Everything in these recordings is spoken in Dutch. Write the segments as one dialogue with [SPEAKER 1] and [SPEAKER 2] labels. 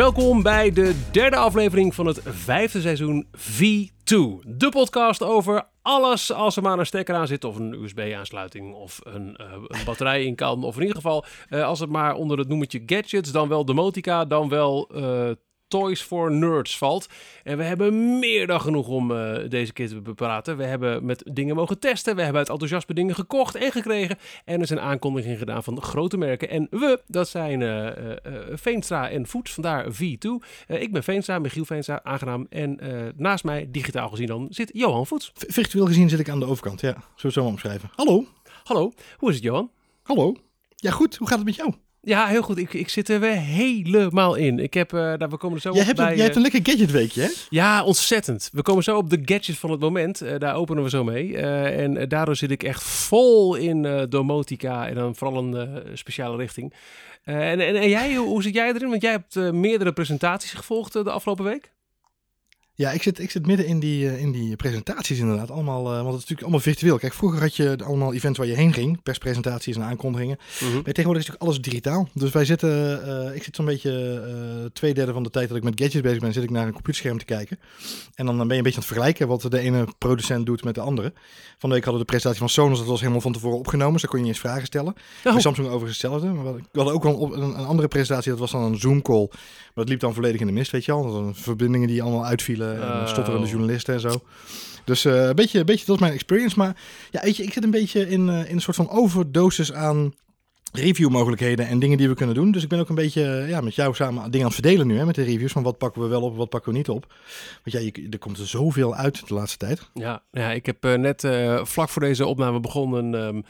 [SPEAKER 1] Welkom bij de derde aflevering van het vijfde seizoen V2. De podcast over alles als er maar een stekker aan zit of een USB-aansluiting of een, uh, een, batterij in kan. Of in ieder geval uh, als het maar onder het noemertje gadgets, dan wel domotica, dan wel uh, Toys for Nerds valt. En we hebben meer dan genoeg om uh, deze keer te bepraten. We hebben met dingen mogen testen. We hebben uit enthousiasme dingen gekocht en gekregen. En er zijn aankondigingen gedaan van grote merken. En we, dat zijn uh, uh, Veenstra en Voets, vandaar V2. ik ben Veenstra, Michiel Veenstra, aangenaam. En naast mij, digitaal gezien dan, zit Johan Voets.
[SPEAKER 2] Virtueel gezien zit ik aan de overkant, ja. Zo maar omschrijven. Hallo.
[SPEAKER 1] Hallo, hoe is het Johan?
[SPEAKER 2] Hallo. Ja goed, hoe gaat het met jou?
[SPEAKER 1] Ja, heel goed. Ik, ik zit er weer helemaal in. Ik heb, uh, nou, we komen zo op
[SPEAKER 2] hebt
[SPEAKER 1] bij,
[SPEAKER 2] een, jij hebt een lekker gadgetweekje, hè?
[SPEAKER 1] Ja, ontzettend. We komen zo op de gadget van het moment. Uh, daar openen we zo mee. En daardoor zit ik echt vol in domotica en dan vooral een speciale richting. En, en, en, jij, hoe, hoe, zit jij erin? Want jij hebt meerdere presentaties gevolgd de afgelopen week.
[SPEAKER 2] Ja, ik zit, ik zit midden in die, uh, in die presentaties inderdaad. Allemaal, uh, want het is natuurlijk allemaal virtueel. Kijk, vroeger had je allemaal events waar je heen ging. Perspresentaties en aankondigingen. Mm -hmm. Maar tegenwoordig is natuurlijk alles digitaal. Dus wij zitten, uh, ik zit zo'n beetje twee derde van de tijd dat ik met gadgets bezig ben, zit ik naar een computerscherm te kijken. En dan ben je een beetje aan het vergelijken wat de ene producent doet met de andere. Van de week hadden we de presentatie van Sonos, dat was helemaal van tevoren opgenomen. Dus daar kon je niet eens vragen stellen. Oh. Bij Samsung overigens hetzelfde. Maar we hadden ook wel een, een, andere presentatie, dat was dan een Zoom call. Maar dat liep dan volledig in de mist, weet je al. Dat waren verbindingen die allemaal uitvielen. En stotterende journalisten en zo. Dus uh, een, beetje, een beetje, dat is mijn experience. Maar ja, weet je, ik zit een beetje in, uh, in een soort van overdosis aan review-mogelijkheden en dingen die we kunnen doen. Dus ik ben ook een beetje ja, met jou samen dingen aan het verdelen nu, hè, met de reviews. Van wat pakken we wel op, wat pakken we niet op. Want ja, je, er komt er zoveel uit de laatste tijd.
[SPEAKER 1] Ja, ja ik heb uh, net vlak voor deze opname begonnen... Um,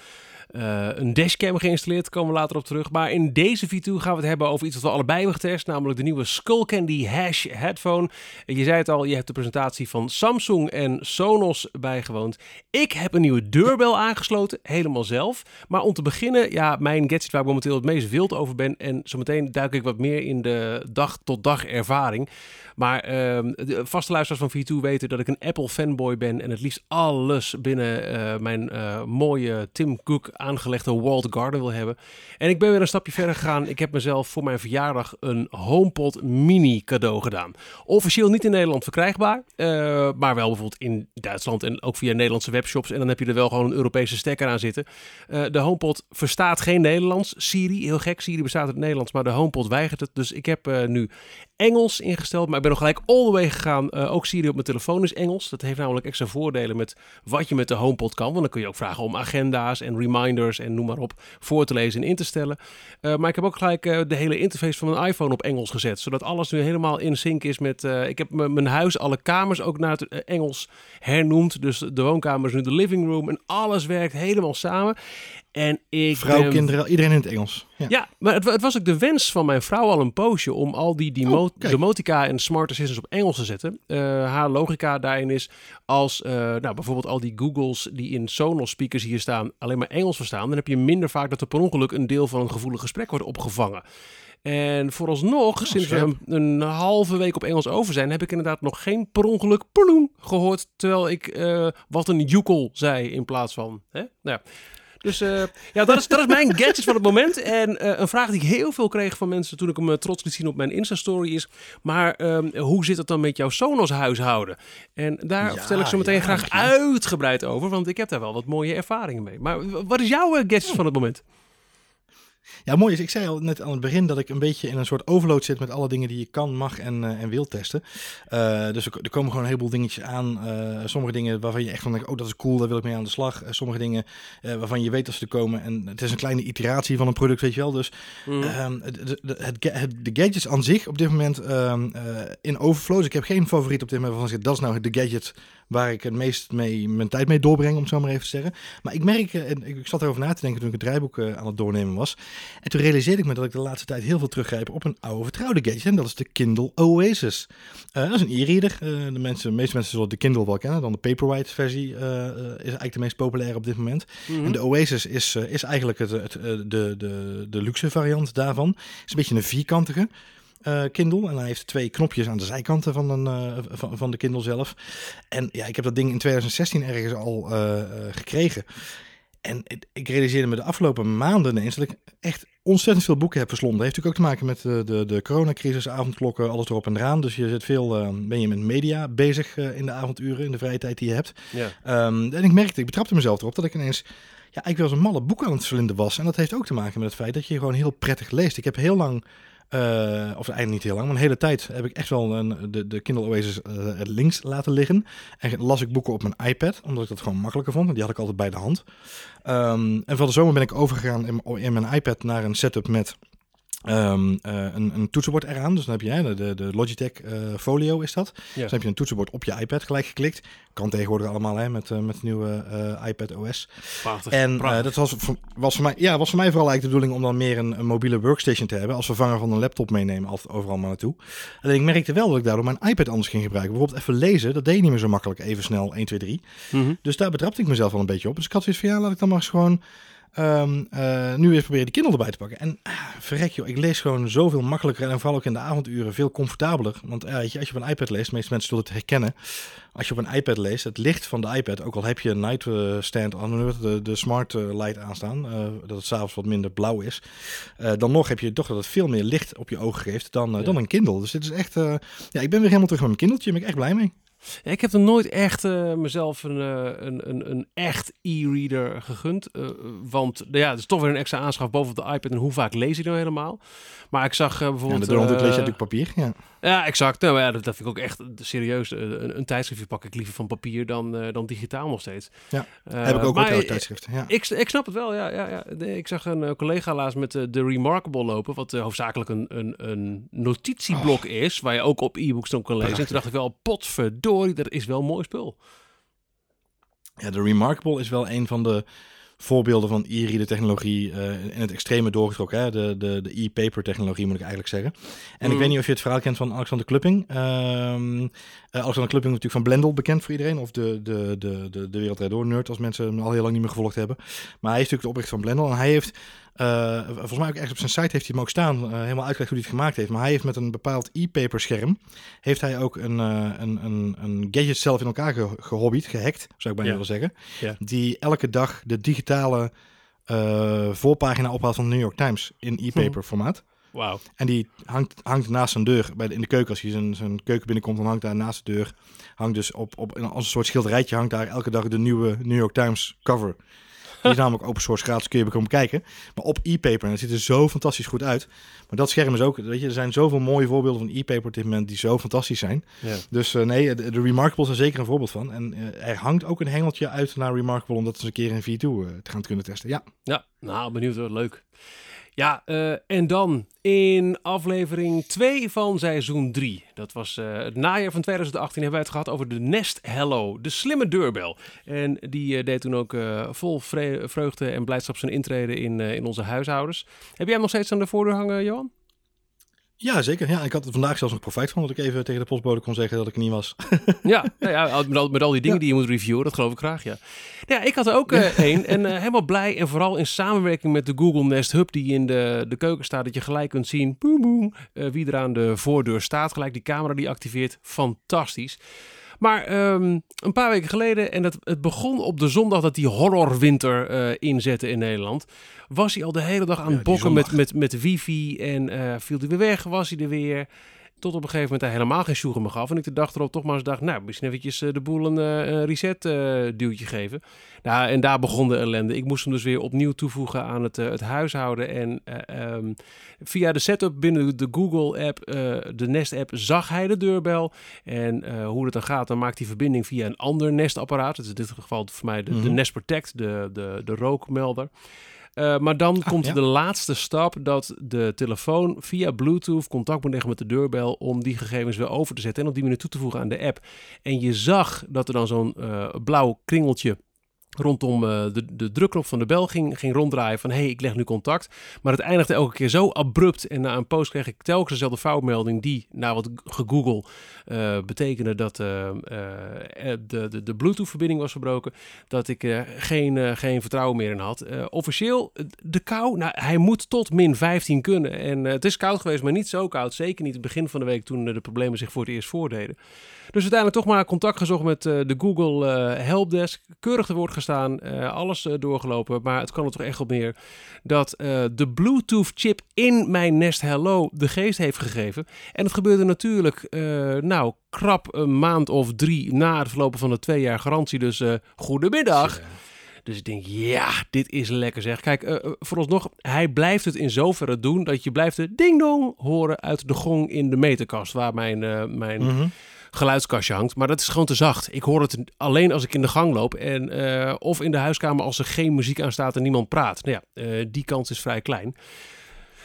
[SPEAKER 1] uh, een dashcam geïnstalleerd, daar komen we later op terug. Maar in deze V2 gaan we het hebben over iets wat we allebei hebben getest, namelijk de nieuwe Skullcandy Hash headphone. Je zei het al, je hebt de presentatie van Samsung en Sonos bijgewoond. Ik heb een nieuwe deurbel aangesloten, helemaal zelf. Maar om te beginnen, ja, mijn gadget waar ik momenteel het meest wild over ben. En zometeen duik ik wat meer in de dag-tot-dag ervaring. Maar uh, de vaste luisteraars van V2 weten dat ik een Apple fanboy ben en het liefst alles binnen uh, mijn uh, mooie Tim Cook aangelegde walled garden wil hebben. En ik ben weer een stapje verder gegaan. Ik heb mezelf voor mijn verjaardag een HomePod mini cadeau gedaan. Officieel niet in Nederland verkrijgbaar, uh, maar wel bijvoorbeeld in Duitsland en ook via Nederlandse webshops. En dan heb je er wel gewoon een Europese stekker aan zitten. de HomePod verstaat geen Nederlands. Siri, heel gek, Siri bestaat het Nederlands, maar de HomePod weigert het. Dus ik heb nu Engels ingesteld, maar ik ben nog gelijk all the way gegaan. Ook Siri op mijn telefoon is Engels. Dat heeft namelijk extra voordelen met wat je met de HomePod kan. Want dan kun je ook vragen om agenda's en reminders en noem maar op voor te lezen en in te stellen. Uh, maar ik heb ook gelijk uh, de hele interface van mijn iPhone op Engels gezet, zodat alles nu helemaal in sync is met. ik heb mijn huis, alle kamers ook naar het Engels hernoemd. Dus de woonkamer is nu de living room en alles werkt helemaal samen. En ik
[SPEAKER 2] Vrouw, ben... kinderen, iedereen in het Engels.
[SPEAKER 1] Ja, ja maar het, het, was ook de wens van mijn vrouw al een poosje om al die demo oh, domotica en smart assistants op Engels te zetten. Uh, haar logica daarin is als uh, nou, bijvoorbeeld al die Googles die in Sonos speakers hier staan alleen maar Engels verstaan, dan heb je minder vaak dat er per ongeluk een deel van een gevoelig gesprek wordt opgevangen. En vooralsnog, oh, sinds we een, een, halve week op Engels over zijn, heb ik inderdaad nog geen per ongeluk ploem gehoord. Terwijl ik uh, wat een joekel zei in plaats van. Hè? Nou ja. Dus uh, ja, dat is, dat is mijn gadget van het moment. En uh, een vraag die ik heel veel kreeg van mensen toen ik hem uh, trots liet zien op mijn Insta-story is... Maar um, hoe zit het dan met jouw Sonos-huishouden? En daar ja, vertel ik zo meteen ja, graag uitgebreid over, want ik heb daar wel wat mooie ervaringen mee. Maar wat is jouw gadget van het moment?
[SPEAKER 2] Ja, mooi is. Ik zei al net aan het begin dat ik een beetje in een soort overload zit met alle dingen die je kan, mag en, uh, en wil testen. Uh, dus er, er, komen gewoon een heleboel dingetjes aan. Uh, sommige dingen waarvan je echt van denkt, oh dat is cool, daar wil ik mee aan de slag. sommige dingen waarvan je weet dat ze er komen. En het is een kleine iteratie van een product, weet je wel. Dus mm. de, de, het, de gadgets aan zich op dit moment um, in overflow. Dus ik heb geen favoriet op dit moment van dat is nou de gadget waar ik het meest mee mijn tijd mee doorbreng, om het zo maar even te zeggen. Maar ik merk, en ik zat erover na te denken toen ik het draaiboek aan het doornemen was. En toen realiseerde ik me dat ik de laatste tijd heel veel teruggrijp op een oude vertrouwde gadget. En dat is de Kindle Oasis. Uh, dat is een e-reader. Uh, de, mensen, de meeste mensen zullen de Kindle wel kennen. Dan de Paperwhite versie uh, is eigenlijk de meest populaire op dit moment. Mm -hmm. En de Oasis is, is eigenlijk het, het, de, de, de luxe variant daarvan. Het is een beetje een vierkantige. Uh, Kindle. En hij heeft twee knopjes aan de zijkanten van, een, uh, van, van, de Kindle zelf. En ja, ik heb dat ding in 2016 ergens al uh, gekregen. En ik realiseerde me de afgelopen maanden ineens dat ik echt ontzettend veel boeken heb verslonden. Heeft natuurlijk ook te maken met de, de, de coronacrisis, avondklokken, alles erop en eraan. Dus je zit veel, eh, ben je met media bezig eh, in de avonduren, in de vrije tijd die je hebt.
[SPEAKER 1] Ja.
[SPEAKER 2] Ehm, en ik merkte, ik betrapte mezelf erop dat ik ineens ja, ik wel eens een malle boek aan het verlinden was. En dat heeft ook te maken met het feit dat je gewoon heel prettig leest. Ik heb heel lang, eh, of eigenlijk niet heel lang, maar een hele tijd heb ik echt wel een, de, de Kindle Oasis eh, links laten liggen. En las ik boeken op mijn iPad, omdat ik dat gewoon makkelijker vond. Die had ik altijd bij de hand. Ehm, en van de zomer ben ik overgegaan in, in mijn iPad naar een setup met ehm, eh, een, een toetsenbord eraan. Dus dan heb je hè, de, de Logitech eh, Folio is dat.
[SPEAKER 1] Ja.
[SPEAKER 2] Dus dan heb je een toetsenbord op je iPad gelijk geklikt. Kan tegenwoordig allemaal hè, met, eh, met de nieuwe iPad OS.
[SPEAKER 1] Prachtig.
[SPEAKER 2] En
[SPEAKER 1] prachtig.
[SPEAKER 2] dat was voor, was, voor mij, ja, was voor mij vooral eigenlijk de bedoeling om dan meer een, een mobiele workstation te hebben. Als vervanger van een laptop meenemen, altijd overal maar naartoe. Alleen ik merkte wel dat ik daardoor mijn iPad anders ging gebruiken. Bijvoorbeeld even lezen, dat deed niet meer zo makkelijk even snel 1, 2, 3.
[SPEAKER 1] Mhm.
[SPEAKER 2] Dus daar betrapte ik mezelf wel een beetje op. Dus ik had zoiets van, ja, laat ik dan maar eens gewoon ehm, eh, nu eens proberen die Kindle erbij te pakken. En ah, verrek joh, ik lees gewoon zoveel makkelijker en vooral ook in de avonduren veel comfortabeler. Want ja, weet je, als je op een iPad leest, de meeste mensen zullen het herkennen. Als je op een iPad leest, het licht van de iPad, ook al heb je een nightstand aan, hoe heet het, de, de smart eh, light aanstaan, eh, dat het s'avonds wat minder blauw is. eh, dan nog heb je toch dat het veel meer licht op je ogen geeft dan, eh,
[SPEAKER 1] Ja.
[SPEAKER 2] dan een Kindle. Dus dit is echt, eh, ja, ik ben weer helemaal terug met mijn Kindletje, daar ben ik echt blij mee.
[SPEAKER 1] Ja, ik heb er nooit echt eh, mezelf een, eh, een, een, een echt e-reader gegund. eh, want ja, het is toch weer een extra aanschaf bovenop de iPad. En hoe vaak lees je nou helemaal? Maar ik zag eh,
[SPEAKER 2] Ja,
[SPEAKER 1] bijvoorbeeld...
[SPEAKER 2] de lees je natuurlijk papier. Ja.
[SPEAKER 1] Ja, exact. Nou ja, dat, dat vind ik ook echt serieus. Een, een tijdschriftje pak ik liever van papier dan, dan digitaal nog steeds.
[SPEAKER 2] Ja, heb ik ook
[SPEAKER 1] ik-
[SPEAKER 2] tijdschriften. Ja.
[SPEAKER 1] Ik, ik snap het wel, ja. ja, ja. Nee, ik zag een collega laatst met de Remarkable lopen, wat hoofdzakelijk een, een, een notitieblok is, waar je ook op e-books dan kan lezen. En toen dacht ik wel, potverdorie, dat is wel mooi spul.
[SPEAKER 2] Ja, de Remarkable is wel een van de voorbeelden van e-reader technologie eh, in het extreme doorgetrokken. Hè? De, de, de e-paper technologie moet ik eigenlijk zeggen. En ik
[SPEAKER 1] Mm.
[SPEAKER 2] weet niet of je het verhaal kent van Alexander Klupping. Eh, Alexander Klupping is natuurlijk van Blendel bekend voor iedereen. Of de, de, de, de, de Wereld Door nerd als mensen hem al heel lang niet meer gevolgd hebben. Maar hij is natuurlijk de oprichter van Blendel. En hij heeft, eh, volgens mij ook echt op zijn site heeft hij hem ook staan. eh, helemaal uitgelegd hoe hij het gemaakt heeft. Maar hij heeft met een bepaald e-paper scherm. Heeft hij ook een, eh, een, een, een gadget zelf in elkaar ge, gehobbied, gehackt. Zou ik bijna
[SPEAKER 1] Ja.
[SPEAKER 2] willen zeggen.
[SPEAKER 1] Ja.
[SPEAKER 2] Die elke dag de digitale voorpagina ophaalt van de New York Times in e-paper formaat.
[SPEAKER 1] Wauw.
[SPEAKER 2] En die hangt, hangt naast zijn deur bij de, in de keuken. Als je zijn, zijn keuken binnenkomt, dan hangt daar naast de deur. Hangt dus op, op als een soort schilderijtje hangt daar elke dag de nieuwe New York Times cover. Die is namelijk open source gratis, kun je komen kijken. Maar op e-paper. En het ziet er zo fantastisch goed uit. Maar dat scherm is ook, weet je, er zijn zoveel mooie voorbeelden van e-paper op dit moment die zo fantastisch zijn.
[SPEAKER 1] Ja.
[SPEAKER 2] Dus eh, nee, de, de Remarkable is er zeker een voorbeeld van. En eh, er hangt ook een hengeltje uit naar Remarkable om dat eens een keer in V2 eh, te gaan kunnen testen. Ja,
[SPEAKER 1] Ja, nou, benieuwd hoor. Leuk. Ja, eh, en dan in aflevering 2 van seizoen 3. Dat was eh, het najaar van 2018 hebben wij het gehad over de Nest Hello, de slimme deurbel. En die eh, deed toen ook vol vre- vreugde en blijdschap zijn intrede in, in onze huishoudens. Heb jij hem nog steeds aan de voordeur hangen, Johan?
[SPEAKER 2] Ja zeker. Ja, ik had er vandaag zelfs nog profijt van dat ik even tegen de postbode kon zeggen dat ik er niet was.
[SPEAKER 1] Ja, nou ja met, al, met al die dingen
[SPEAKER 2] Ja.
[SPEAKER 1] die je moet reviewen, dat geloof ik graag, ja. Ja, ik had er ook eh, één en eh, helemaal blij. En vooral in samenwerking met de Google Nest Hub die in de, de keuken staat, dat je gelijk kunt zien, boem boem, eh, wie er aan de voordeur staat. Gelijk die camera die activeert, fantastisch. Maar ehm, een paar weken geleden, en het, het begon op de zondag dat die horrorwinter eh inzette in Nederland, was hij al de hele dag aan het bokken met, met, met wifi en eh, viel hij weer weg, was hij er weer. Tot op een gegeven moment hij helemaal geen sjoegen meer gaf. En ik de dag erop toch maar eens dacht, nou, misschien eventjes eh, de boel een eh, een reset eh, duwtje geven. Nou, en daar begon de ellende. Ik moest hem dus weer opnieuw toevoegen aan het, het huishouden. En eh, ehm, via de setup binnen de Google-app, de Nest-app, zag hij de deurbel. En hoe het dan gaat, dan maakt hij verbinding via een ander Nest-apparaat. Dat is in dit geval voor mij de, de
[SPEAKER 2] Mhm.
[SPEAKER 1] Nest Protect, de, de, de rookmelder. Eh, maar dan komt
[SPEAKER 2] ja.
[SPEAKER 1] de laatste stap dat de telefoon via Bluetooth contact moet leggen met de deurbel om die gegevens weer over te zetten en op die manier toe te voegen aan de app. En je zag dat er dan zo'n eh, blauw kringeltje rondom eh, de, de drukknop van de bel ging, ging ronddraaien van hé, hey, ik leg nu contact. Maar het eindigde elke keer zo abrupt en na een post kreeg ik telkens dezelfde foutmelding die, na wat gegoogeld, eh betekende dat eh, de, de, de Bluetooth-verbinding was verbroken, dat ik geen, geen vertrouwen meer in had. Officieel, de kou, nou, hij moet tot min 15 kunnen. En het is koud geweest, maar niet zo koud. Zeker niet het begin van de week toen de problemen zich voor het eerst voordeden. Dus uiteindelijk toch maar contact gezocht met de Google Helpdesk. Keurig te woord gestaan, alles doorgelopen, maar het kan er toch echt op meer dat de Bluetooth chip in mijn Nest Hello de geest heeft gegeven. En het gebeurde natuurlijk, nou, krap een maand of drie na het verlopen van de twee jaar garantie. Dus goedemiddag. Dus ik denk, ja, dit is lekker zeg. Kijk, uh, vooralsnog, hij blijft het in zoverre doen dat je blijft de ding-dong horen uit de gong in de meterkast waar mijn, uh, mijn mhm. Geluidskastje hangt. Maar dat is gewoon te zacht. Ik hoor het alleen als ik in de gang loop en uh, of in de huiskamer als er geen muziek aan staat en niemand praat. Nou ja, die kans is vrij klein.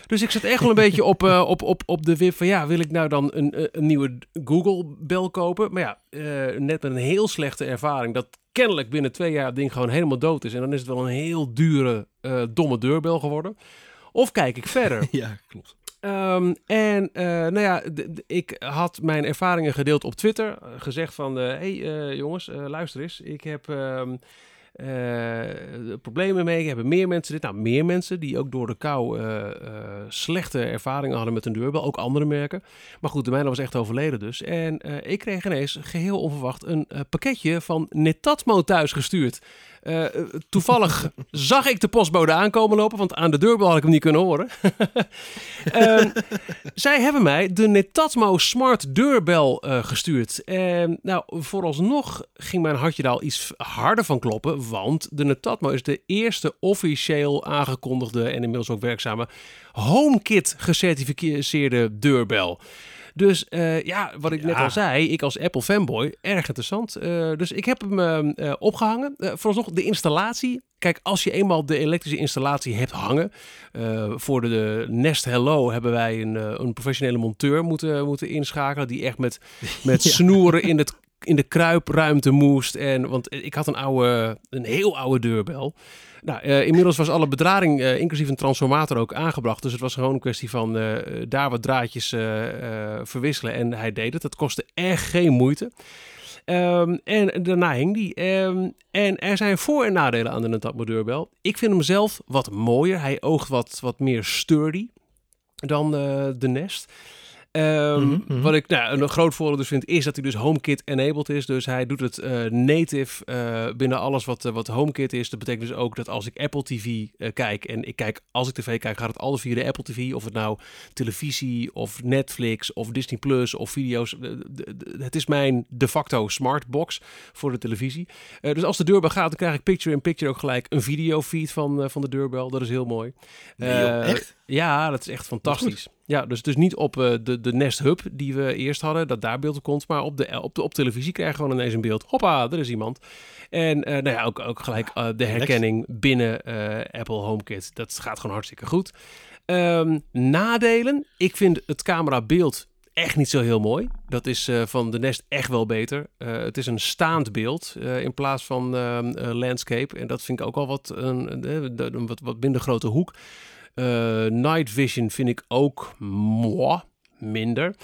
[SPEAKER 1] Dus ik zat echt wel een beetje op, uh, op, op, op de wip van ja, wil ik nou dan een, een nieuwe Google-bel kopen? Maar ja, uh, net met een heel slechte ervaring dat kennelijk binnen twee jaar het ding gewoon helemaal dood is. En dan is het wel een heel dure, uh, domme deurbel geworden. Of kijk ik verder?
[SPEAKER 2] ja, klopt.
[SPEAKER 1] Um, en uh, nou ja, ik had mijn ervaringen gedeeld op Twitter. gezegd van, hé hey, jongens, luister eens. Ik heb... Uh, problemen mee. Hebben meer mensen dit? Nou, meer mensen die ook door de kou slechte ervaringen hadden met een deurbel. Ook andere merken. Maar goed, de mijne was echt overleden dus. En ik kreeg ineens geheel onverwacht een pakketje van Netatmo thuis gestuurd. Uh, toevallig zag ik de postbode aankomen lopen, want aan de deurbel had ik hem niet kunnen horen. uh, zij hebben mij de Netatmo Smart deurbel uh, gestuurd. En nou, vooralsnog ging mijn hartje daar al iets harder van kloppen, want de Netatmo is de eerste officieel aangekondigde en inmiddels ook werkzame HomeKit gecertificeerde deurbel. Dus uh, ja, wat ik net al zei, ik als Apple fanboy, erg interessant. Uh, dus ik heb hem uh, opgehangen. vooralsnog de installatie. Kijk, als je eenmaal de elektrische installatie hebt hangen. voor de, de, Nest Hello hebben wij een, een professionele monteur moeten, moeten inschakelen. Die echt met, met ja. snoeren in, het, in de kruipruimte moest. En, want ik had een, oude, een heel oude deurbel. Nou, uh, inmiddels was alle bedrading, uh, inclusief een transformator, ook aangebracht. Dus het was gewoon een kwestie van uh, daar wat draadjes verwisselen. En hij deed het. Het kostte echt geen moeite. Um, en daarna hing die. Um, en er zijn voor- en nadelen aan de Netatmo deurbel. Ik vind hem zelf wat mooier. Hij oogt wat, wat meer sturdy dan de Nest. Um, Wat ik nou, een groot voordeel dus vind, is dat hij dus HomeKit enabled is. Dus hij doet het uh, native uh, binnen alles wat, uh, wat HomeKit is. Dat betekent dus ook dat als ik Apple TV kijk en ik kijk, als ik tv kijk, gaat het alles via de Apple TV. Of het nou televisie of Netflix of Disney Plus of video's. het is mijn de facto smartbox voor de televisie. dus als de deurbel gaat, dan krijg ik picture-in-picture ook gelijk een videofeed van, van de deurbel. Dat is heel mooi.
[SPEAKER 2] Nee, joh, echt?
[SPEAKER 1] Ja, dat is echt fantastisch. Ja, dus, dus niet op uh, de, de Nest Hub die we eerst hadden, dat daar beeld op komt, maar op, de, op, de, op televisie krijgen we gewoon ineens een beeld. Hoppa, er is iemand. En uh, nou ja, ook, ook gelijk uh, de herkenning binnen Apple HomeKit. Dat gaat gewoon hartstikke goed. Um, nadelen, ik vind het camerabeeld echt niet zo heel mooi. Dat is uh, van de Nest echt wel beter. Uh, het is een staand beeld uh, in plaats van landscape. En dat vind ik ook al wat een, een wat, wat minder grote hoek. Uh, Night Vision vind ik ook moi, minder.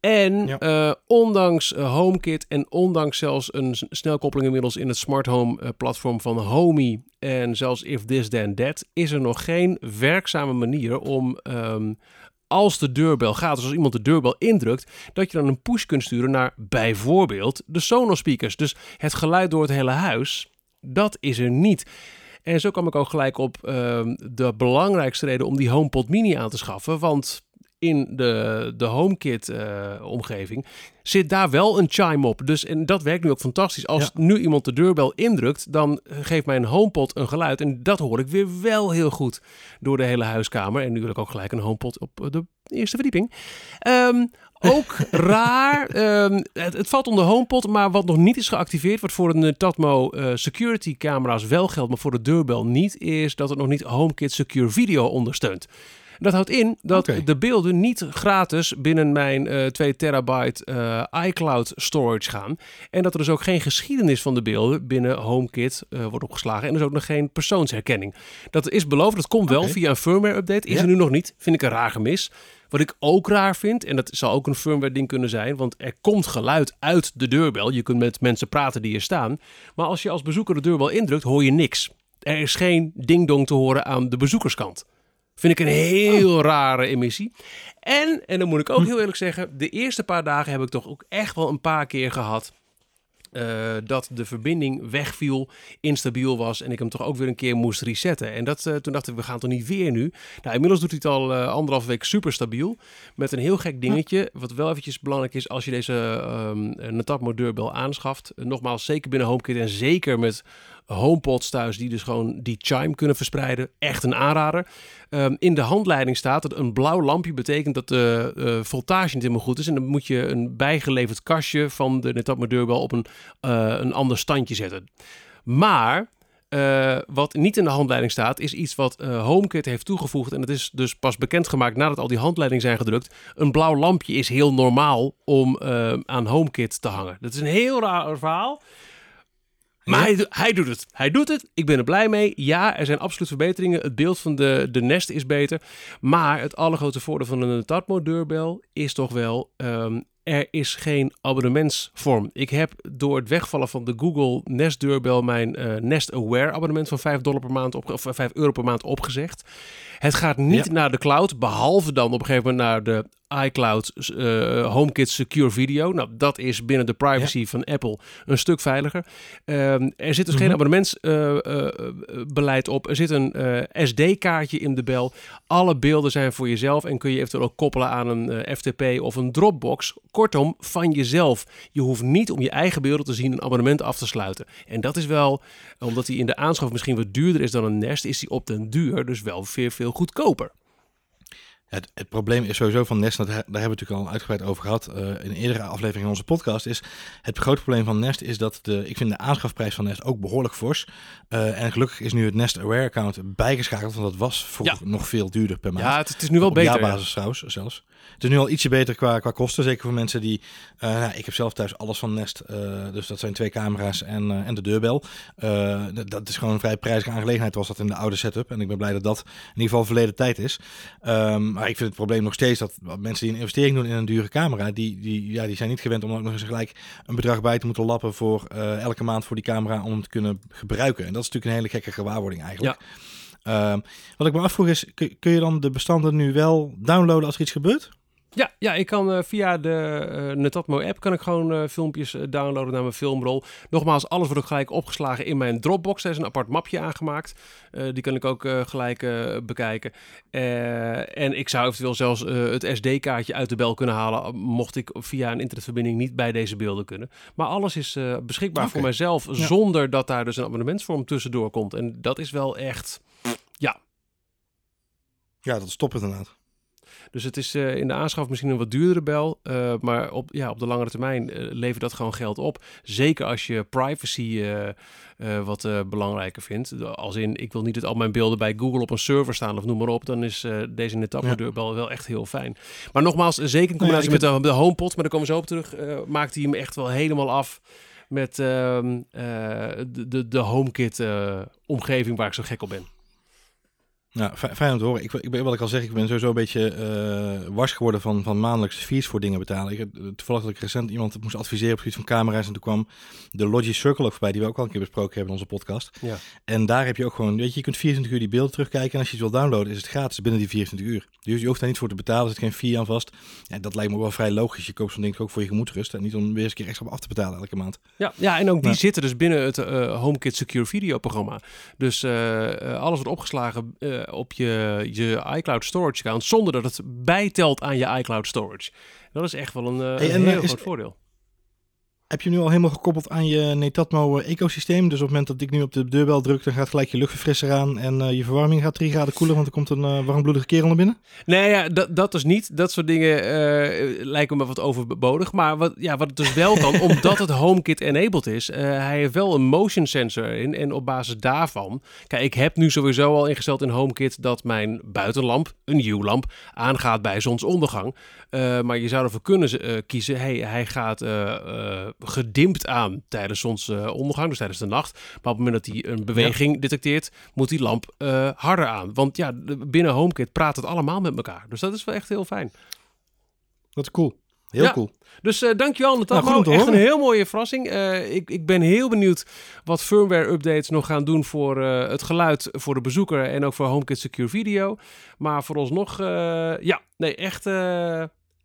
[SPEAKER 1] En ja. uh, ondanks uh, HomeKit en ondanks zelfs een snelkoppeling inmiddels in het smart home platform van Homey en zelfs If This Then That, is er nog geen werkzame manier om um, als de deurbel gaat, dus als iemand de deurbel indrukt, dat je dan een push kunt sturen naar bijvoorbeeld de Sonos speakers. Dus het geluid door het hele huis, dat is er niet. En zo kwam ik ook gelijk op uh, de belangrijkste reden om die HomePod Mini aan te schaffen. Want in de, de HomeKit-omgeving uh, zit daar wel een chime op. Dus en dat werkt nu ook fantastisch. Als ja. nu iemand de deurbel indrukt, dan geeft mijn HomePod een geluid. En dat hoor ik weer wel heel goed door de hele huiskamer. En nu wil ik ook gelijk een HomePod op de eerste verdieping. Um, ook raar. Um, het, het, valt onder HomePod, maar wat nog niet is geactiveerd, wat voor de Tatmo uh, security camera's wel geldt, maar voor de deurbel niet, is dat het nog niet HomeKit Secure Video ondersteunt. Dat houdt in dat okay. de beelden niet gratis binnen mijn uh, 2 terabyte uh, iCloud storage gaan. En dat er dus ook geen geschiedenis van de beelden binnen HomeKit uh, wordt opgeslagen. En dus ook nog geen persoonsherkenning. Dat is beloofd, dat komt wel okay. via een firmware update. Is ja. er nu nog niet. Vind ik een raar gemis. Wat ik ook raar vind, en dat zal ook een firmware ding kunnen zijn, want er komt geluid uit de deurbel. Je kunt met mensen praten die er staan. Maar als je als bezoeker de deurbel indrukt, hoor je niks. Er is geen ding-dong te horen aan de bezoekerskant. Vind ik een heel oh. rare emissie. En, en dan moet ik ook heel eerlijk zeggen, de eerste paar dagen heb ik toch ook echt wel een paar keer gehad eh, dat de verbinding wegviel, instabiel was en ik hem toch ook weer een keer moest resetten. En dat, toen dachten we, we gaan toch niet weer nu? Nou, inmiddels doet hij het al anderhalf week super stabiel. Met een heel gek dingetje, wat wel eventjes belangrijk is als je deze um, aanschaft. nogmaals, zeker binnen HomeKit en zeker met HomePods thuis die dus gewoon die chime kunnen verspreiden. Echt een aanrader. Ehm, in de handleiding staat dat een blauw lampje betekent dat de uh, voltage niet helemaal goed is. En dan moet je een bijgeleverd kastje van de Netatmo deurbel op een, uh, een ander standje zetten. Maar uh, wat niet in de handleiding staat, is iets wat HomeKit heeft toegevoegd. En het is dus pas bekendgemaakt nadat al die handleidingen zijn gedrukt. Een blauw lampje is heel normaal om aan HomeKit te hangen. Dat is een heel raar verhaal. Maar hij, hij, doet het. Hij doet het. Ik ben er blij mee. Ja, er zijn absoluut verbeteringen. Het beeld van de, de Nest is beter. Maar het allergrootste voordeel van een Tatmo deurbel is toch wel... Um, er is geen abonnementsvorm. Ik heb door het wegvallen van de Google Nest deurbel mijn uh, Nest Aware abonnement van 5 dollar per maand op, of 5 euro per maand opgezegd. Het gaat niet naar de cloud, behalve dan op een gegeven moment naar de iCloud uh, HomeKit Secure Video. Nou, dat is binnen de privacy van Apple een stuk veiliger. Uh, er zit dus geen mhm. abonnementsbeleid op. Er zit een SD-kaartje in de bel. Alle beelden zijn voor jezelf en kun je eventueel ook koppelen aan een FTP of een Dropbox. Kortom, van jezelf. Je hoeft niet om je eigen beelden te zien een abonnement af te sluiten. En dat is wel, omdat hij in de aanschaf misschien wat duurder is dan een Nest, is hij op den duur dus wel veel, veel goedkoper.
[SPEAKER 2] Het, het, probleem is sowieso van Nest, daar hebben we natuurlijk al uitgebreid over gehad uh, in een eerdere aflevering van onze podcast, is het grote probleem van Nest is dat de, ik vind de aanschafprijs van Nest ook behoorlijk fors. Uh, en gelukkig is nu het Nest Aware account bijgeschakeld, want dat was voor nog veel duurder per maand.
[SPEAKER 1] Ja, het, het is nu wel Op beter.
[SPEAKER 2] basis trouwens zelfs. Het is nu al ietsje beter qua, qua kosten, zeker voor mensen die, uh, nou, ik heb zelf thuis alles van Nest, dus dat zijn twee camera's en, en de deurbel. dat is gewoon een vrij prijzige aangelegenheid was dat in de oude setup en ik ben blij dat dat in ieder geval verleden tijd is. Um, maar ik vind het probleem nog steeds dat mensen die een investering doen in een dure camera, die, die, ja, die zijn niet gewend om ook nog eens gelijk een bedrag bij te moeten lappen voor elke maand voor die camera om hem te kunnen gebruiken. En dat is natuurlijk een hele gekke gewaarwording eigenlijk. Ja. Uh, wat ik me afvroeg is, kun, kun je dan de bestanden nu wel downloaden als er iets gebeurt?
[SPEAKER 1] Ja, ja, ik kan uh, via de uh, Netatmo app kan ik gewoon uh, filmpjes downloaden naar mijn filmrol. Nogmaals, alles wordt ook gelijk opgeslagen in mijn Dropbox. Er is een apart mapje aangemaakt. die kan ik ook gelijk bekijken. en ik zou eventueel zelfs het SD-kaartje uit de bel kunnen halen, mocht ik via een internetverbinding niet bij deze beelden kunnen. Maar alles is beschikbaar okay. voor mijzelf, zonder dat daar dus een abonnementsvorm tussendoor komt. En dat is wel echt. Ja,
[SPEAKER 2] dat stopt inderdaad.
[SPEAKER 1] Dus het is uh, in de aanschaf misschien een wat duurdere bel. Uh, maar op, ja, op de langere termijn uh, levert dat gewoon geld op. Zeker als je privacy wat belangrijker vindt. Als in, ik wil niet dat al mijn beelden bij Google op een server staan of noem maar op. Dan is deze Netatmo deurbel wel echt heel fijn. Maar nogmaals, zeker in combinatie met de, de HomePod. Maar daar komen we zo op terug. maakt hij hem echt wel helemaal af met ehm, de, de, de HomeKit omgeving waar ik zo gek op ben.
[SPEAKER 2] Nou, fijn om te horen. Ik, ik ben, wat ik al zeg, ik ben sowieso een beetje uh, wars geworden van, van maandelijks fees voor dingen betalen. Ik, toevallig dat ik recent iemand moest adviseren op iets van camera's en toen kwam de Logi Circle ook voorbij, die we ook al een keer besproken hebben in onze podcast. Ja. En daar heb je ook gewoon, weet je, je kunt 24 uur die beelden terugkijken en als je het wil downloaden is het gratis binnen die 24 uur. Dus je hoeft daar niet voor te betalen, er zit geen fee aan vast. Ja, dat lijkt me wel vrij logisch. Je koopt zo'n ding ook voor je gemoedsrust en niet om weer eens een keer extra op af te betalen elke maand.
[SPEAKER 1] Ja, ja en ook die zitten dus binnen het uh, HomeKit Secure Video programma. Dus uh, alles wordt opgeslagen op je je iCloud storage account zonder dat het bijtelt aan je iCloud storage. Dat is echt wel een, uh, een heel groot voordeel
[SPEAKER 2] heb je nu al helemaal gekoppeld aan je Netatmo ecosysteem. Dus op het moment dat ik nu op de deurbel druk, dan gaat gelijk je luchtverfrisser aan en uh, je verwarming gaat 3 graden koeler, want er komt een uh, warmbloedige kerel naar binnen?
[SPEAKER 1] Nee, ja, dat, dat is niet. Dat soort dingen uh, lijken me wat overbodig. Maar wat, ja, wat het dus wel kan, omdat het HomeKit enabled is, hij heeft wel een motion sensor in. En op basis daarvan, kijk, ik heb nu sowieso al ingesteld in HomeKit dat mijn buitenlamp, een U-lamp, aangaat bij zonsondergang. Maar je zou ervoor kunnen kiezen, hey, hij gaat gedimpt aan tijdens zonsondergang, dus tijdens de nacht. Maar op het moment dat hij een beweging detecteert, moet die lamp harder aan. Want ja, binnen HomeKit praat het allemaal met elkaar. Dus dat is wel echt heel fijn.
[SPEAKER 2] Dat is cool. Heel ja. cool.
[SPEAKER 1] Dus uh, dankjewel Natasja. Nou, echt een heel mooie verrassing. Uh, ik, ik ben heel benieuwd wat firmware updates nog gaan doen voor uh, het geluid voor de bezoeker en ook voor HomeKit Secure Video. Maar voor ons nog, ja, nee, echt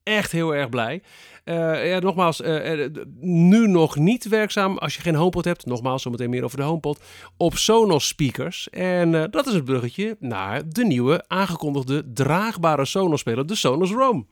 [SPEAKER 1] echt heel erg blij. Uh, ja, nogmaals, uh, nu nog niet werkzaam als je geen HomePod hebt. Nogmaals, zometeen meer over de HomePod. Op Sonos speakers. En uh, dat is het bruggetje naar de nieuwe aangekondigde draagbare Sonos speler, de Sonos Roam.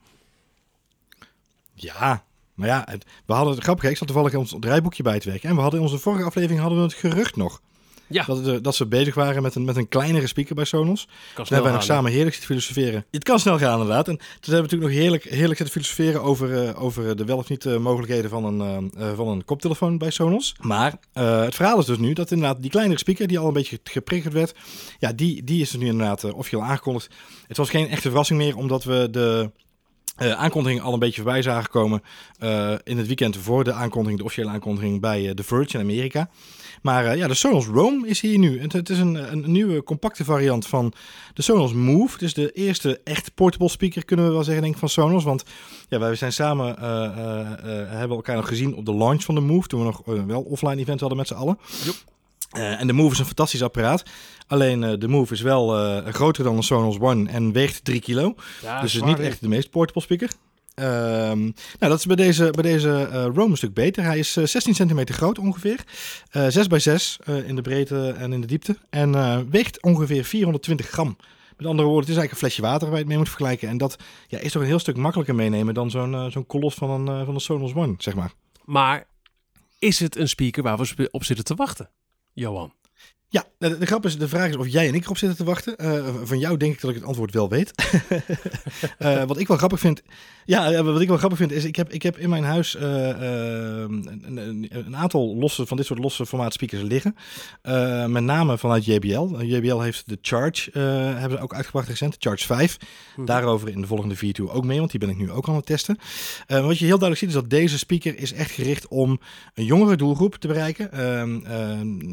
[SPEAKER 2] Ja, maar ja, het, we hadden het grappig. Ik zat toevallig ons draaiboekje bij te werken. En we hadden in onze vorige aflevering hadden we het gerucht nog. Ja. Dat, dat ze bezig waren met een, met een kleinere speaker bij Sonos. Daar hebben wij nog samen heerlijk zitten filosoferen. Het kan snel gaan inderdaad. En toen hebben we natuurlijk nog heerlijk, heerlijk zitten filosoferen over, uh, over de wel of niet uh, mogelijkheden van een, uh, van een koptelefoon bij Sonos. Maar het verhaal is dus nu dat inderdaad die kleinere speaker die al een beetje geprikkerd werd, ja, die, die is er nu inderdaad officieel aangekondigd. Het was geen echte verrassing meer, omdat we de uh, aankondiging al een beetje voorbij zagen komen uh, in het weekend voor de aankondiging, de officiële aankondiging bij uh, The Verge in Amerika. Maar ja, de Sonos Roam is hier nu. Het, het is een, een, nieuwe compacte variant van de Sonos Move. Het is de eerste echt portable speaker, kunnen we wel zeggen, denk ik, van Sonos. Want ja, wij zijn samen, hebben elkaar nog gezien op de launch van de Move, toen we nog wel offline event hadden met z'n allen. Yep. Uh, en de Move is een fantastisch apparaat. Alleen uh, de Move is wel uh, groter dan de Sonos One en weegt 3 kilo. Ja, dus het is niet echt de meest portable speaker. Um, nou, dat is bij deze, bij deze Roam een stuk beter. Hij is 16 centimeter groot ongeveer. 6 bij 6 in de breedte en in de diepte. En weegt ongeveer 420 gram. Met andere woorden, het is eigenlijk een flesje water waar je het mee moet vergelijken. En dat ja, is toch een heel stuk makkelijker meenemen dan zo'n zo'n kolos van een, van een Sonos One, zeg maar.
[SPEAKER 1] Maar is het een speaker waar we op zitten te wachten? Johan.
[SPEAKER 2] Ja, de, de, grap is, de vraag is of jij en ik erop zitten te wachten. Uh, van jou denk ik dat ik het antwoord wel weet. uh, wat ik wel grappig vind, ja, wat ik wel grappig vind is, ik heb, ik heb in mijn huis uh, een, een, een, aantal losse van dit soort losse formaat speakers liggen. met name vanuit JBL. JBL heeft de Charge, hebben ze ook uitgebracht recent, de Charge 5. Hmm. Daarover in de volgende video ook mee, want die ben ik nu ook aan het testen. wat je heel duidelijk ziet is dat deze speaker is echt gericht om een jongere doelgroep te bereiken. Ehm,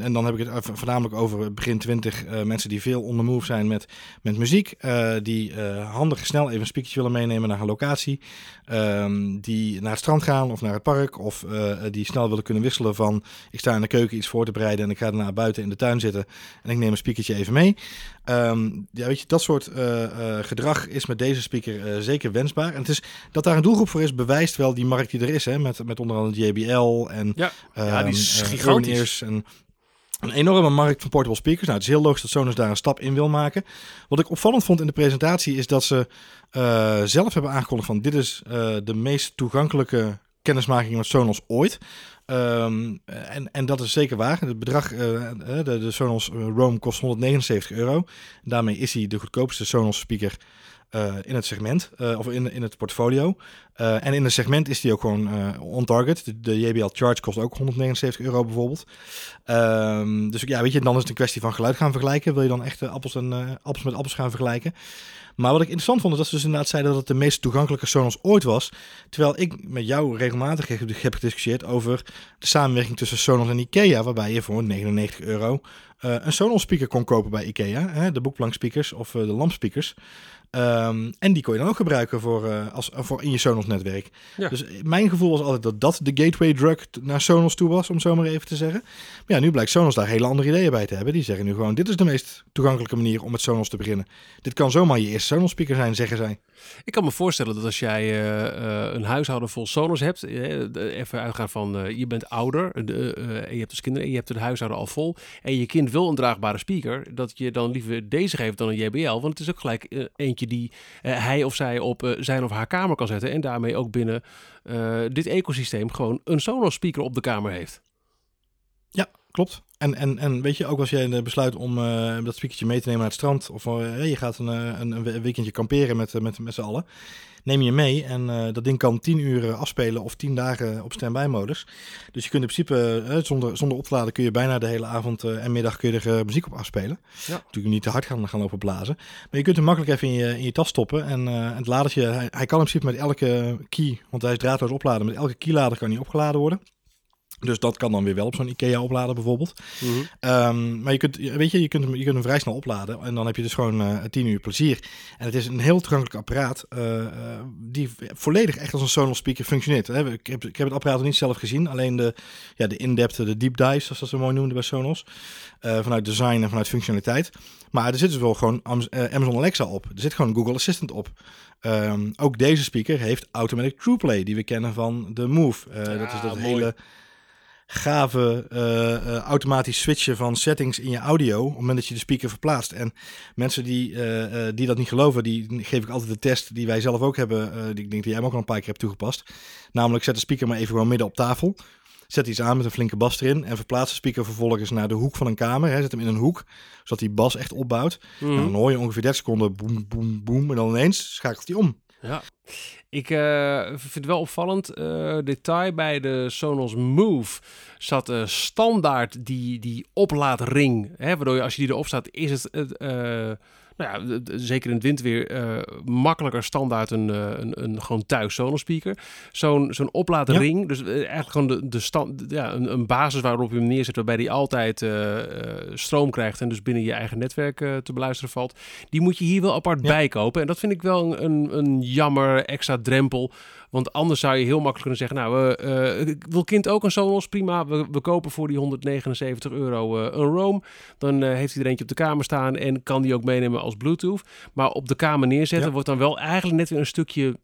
[SPEAKER 2] en dan heb ik het voornamelijk over begin 20 uh, eh, mensen die veel on the move zijn met, met muziek. Uh, die uh, handig snel even een speakertje willen meenemen naar een locatie. Um, die naar het strand gaan of naar het park. Of die snel willen kunnen wisselen van ik sta in de keuken iets voor te bereiden en ik ga daarna buiten in de tuin zitten. En ik neem een speakertje even mee. Um, ja, weet je, dat soort gedrag is met deze speaker zeker wensbaar. En het is dat daar een doelgroep voor is, bewijst wel die markt die er is. Hè, met, met onder andere JBL en
[SPEAKER 1] ja, ja die is gigantisch.
[SPEAKER 2] En een enorme markt van portable speakers. Nou, het is heel logisch dat Sonos daar een stap in wil maken. Wat ik opvallend vond in de presentatie is dat ze uh, zelf hebben aangekondigd van dit is uh, de meest toegankelijke kennismaking met Sonos ooit. Um, en, en dat is zeker waar. Het bedrag, uh, de, de Sonos Roam kost 179 euro. Daarmee is hij de goedkoopste Sonos speaker uh, in het segment, uh, of in, in het portfolio. Uh, en in het segment is die ook gewoon on target. De, JBL Charge kost ook 179 euro bijvoorbeeld. Um, dus ja, weet je, dan is het een kwestie van geluid gaan vergelijken. Wil je dan echt appels, en, appels met appels gaan vergelijken? Maar wat ik interessant vond, is dat ze dus inderdaad zeiden dat het de meest toegankelijke Sonos ooit was. Terwijl ik met jou regelmatig heb, heb gediscussieerd over de samenwerking tussen Sonos en Ikea, waarbij je voor 99 euro een Sonos speaker kon kopen bij Ikea. Hè, de boekplankspeakers of de lampspeakers. Um, en die kon je dan ook gebruiken voor, uh, als, voor in je Sonos-netwerk. Ja. Dus mijn gevoel was altijd dat dat de gateway drug naar Sonos toe was, om zo maar even te zeggen. Maar ja, nu blijkt Sonos daar hele andere ideeën bij te hebben. Die zeggen nu gewoon, dit is de meest toegankelijke manier om met Sonos te beginnen. Dit kan zomaar je eerste Sonos-speaker zijn, zeggen zij.
[SPEAKER 1] Ik kan me voorstellen dat als jij uh, uh, een huishouden vol Sonos hebt, even uitgaan van je bent ouder en je hebt dus kinderen en je hebt het huishouden al vol en je kind wil een draagbare speaker, dat je dan liever deze geeft dan een JBL, want het is ook gelijk eentje die uh, hij of zij op uh, zijn of haar kamer kan zetten. En daarmee ook binnen uh, dit ecosysteem gewoon een Sonos speaker op de kamer heeft.
[SPEAKER 2] Ja, klopt. En, en, en weet je, ook als jij besluit om dat speakertje mee te nemen naar het strand. Of je gaat een, een, een weekendje kamperen met, met, met z'n allen neem je mee. En uh, dat ding kan 10 uur afspelen of 10 dagen op standby modus. Dus je kunt in principe, uh, zonder, zonder op te laden, kun je bijna de hele avond en middag kun je er muziek op afspelen. Ja. Natuurlijk niet te hard gaan, gaan lopen blazen. Maar je kunt hem makkelijk even in je, in je tas stoppen. En het ladertje, hij, hij, kan in principe met elke key, want hij is draadloos opladen, met elke keylader kan hij opgeladen worden. Dus dat kan dan weer wel op zo'n IKEA oplader bijvoorbeeld.
[SPEAKER 1] Mhm.
[SPEAKER 2] Ehm, maar je kunt, weet je, je kunt, hem, je kunt hem vrij snel opladen en dan heb je dus gewoon eh 10 uur plezier. En het is een heel toegankelijk apparaat eh, eh, die volledig echt als een Sonos speaker functioneert. Hè. Ik, heb, ik heb het apparaat nog niet zelf gezien, alleen de, ja, de in-depth, de deep dives, zoals dat zo mooi noemden bij Sonos. Vanuit design en vanuit functionaliteit. Maar er zit dus wel gewoon Am- Amazon Alexa op. Er zit gewoon Google Assistant op. Ehm, ook deze speaker heeft Automatic TruePlay, die we kennen van de Move. Dat is dat
[SPEAKER 1] mooi.
[SPEAKER 2] hele gave eh, eh, automatisch switchen van settings in je audio op het moment dat je de speaker verplaatst. En mensen die, eh, die dat niet geloven, die geef ik altijd de test die wij zelf ook hebben, die ik denk die jij hem ook al een paar keer hebt toegepast. Namelijk zet de speaker maar even gewoon midden op tafel. Zet iets aan met een flinke bas erin en verplaats de speaker vervolgens naar de hoek van een kamer. Hè. Zet hem in een hoek, zodat die bas echt opbouwt. Nou, dan hoor je ongeveer 30 seconden boem, boem, boem. En dan ineens schakelt hij om.
[SPEAKER 1] Ja. Ik eh, vind het wel opvallend eh, detail bij de Sonos Move zat eh, standaard die, die oplaadring. Hè, waardoor je als je die erop staat, is het nou ja, zeker in het windweer eh, makkelijker standaard een, eh, een, een gewoon thuis Sonos speaker. Zo'n zo'n oplaadring, dus eh, eigenlijk gewoon de, de stand, ja, een, een basis waarop je hem neerzet, waarbij die altijd stroom krijgt en dus binnen je eigen netwerk te beluisteren valt. Die moet je hier wel apart
[SPEAKER 2] Ja.
[SPEAKER 1] bij kopen. En dat vind ik wel een, een, een jammer extra drempel. Want anders zou je heel makkelijk kunnen zeggen: Nou, ik wil kind ook een Sonos? Prima. We, we kopen voor die 179 euro eh, een Roam. Dan heeft hij er eentje op de kamer staan en kan die ook meenemen als Bluetooth. Maar op de kamer neerzetten
[SPEAKER 2] Ja.
[SPEAKER 1] wordt dan wel eigenlijk net weer een stukje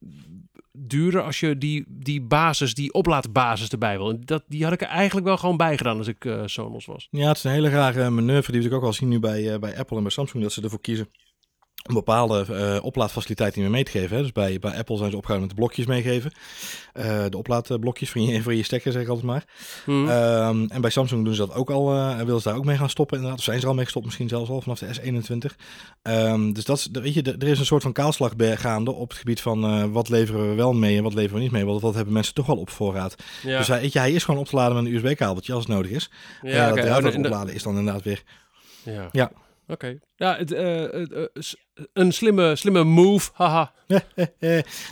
[SPEAKER 1] duurder als je die, die basis, die oplaadbasis erbij wil. Dat, die had ik er eigenlijk wel gewoon bij gedaan als ik Sonos was.
[SPEAKER 2] Ja, het is een hele rare manoeuvre die we ook al zien nu bij, bij Apple en bij Samsung. Dat ze ervoor kiezen om bepaalde eh, oplaadfaciliteiten niet meer mee te geven. Hè. Dus bij, bij Apple zijn ze opgehouden met de blokjes meegeven. Eh, de oplaadblokjes voor je, voor je stekker, zeg ik altijd maar.
[SPEAKER 1] Hm.
[SPEAKER 2] Ehm, en bij Samsung doen ze dat ook al. en willen ze daar ook mee gaan stoppen inderdaad. Of zijn ze er al mee gestopt misschien zelfs al vanaf de S21. Ehm, dus dat is, weet je, er is een soort van kaalslag gaande op het gebied van wat leveren we wel mee en wat leveren we niet mee. Want wat hebben mensen toch wel op voorraad.
[SPEAKER 1] ja.
[SPEAKER 2] Dus hij, weet je, hij is gewoon op te laden met een USB-kabeltje als het nodig is.
[SPEAKER 1] ja, en de-
[SPEAKER 2] opladen is dan inderdaad weer
[SPEAKER 1] Ja.
[SPEAKER 2] Ja.
[SPEAKER 1] Oké. Ja, het, eh, eh, een slimme, slimme move. Haha.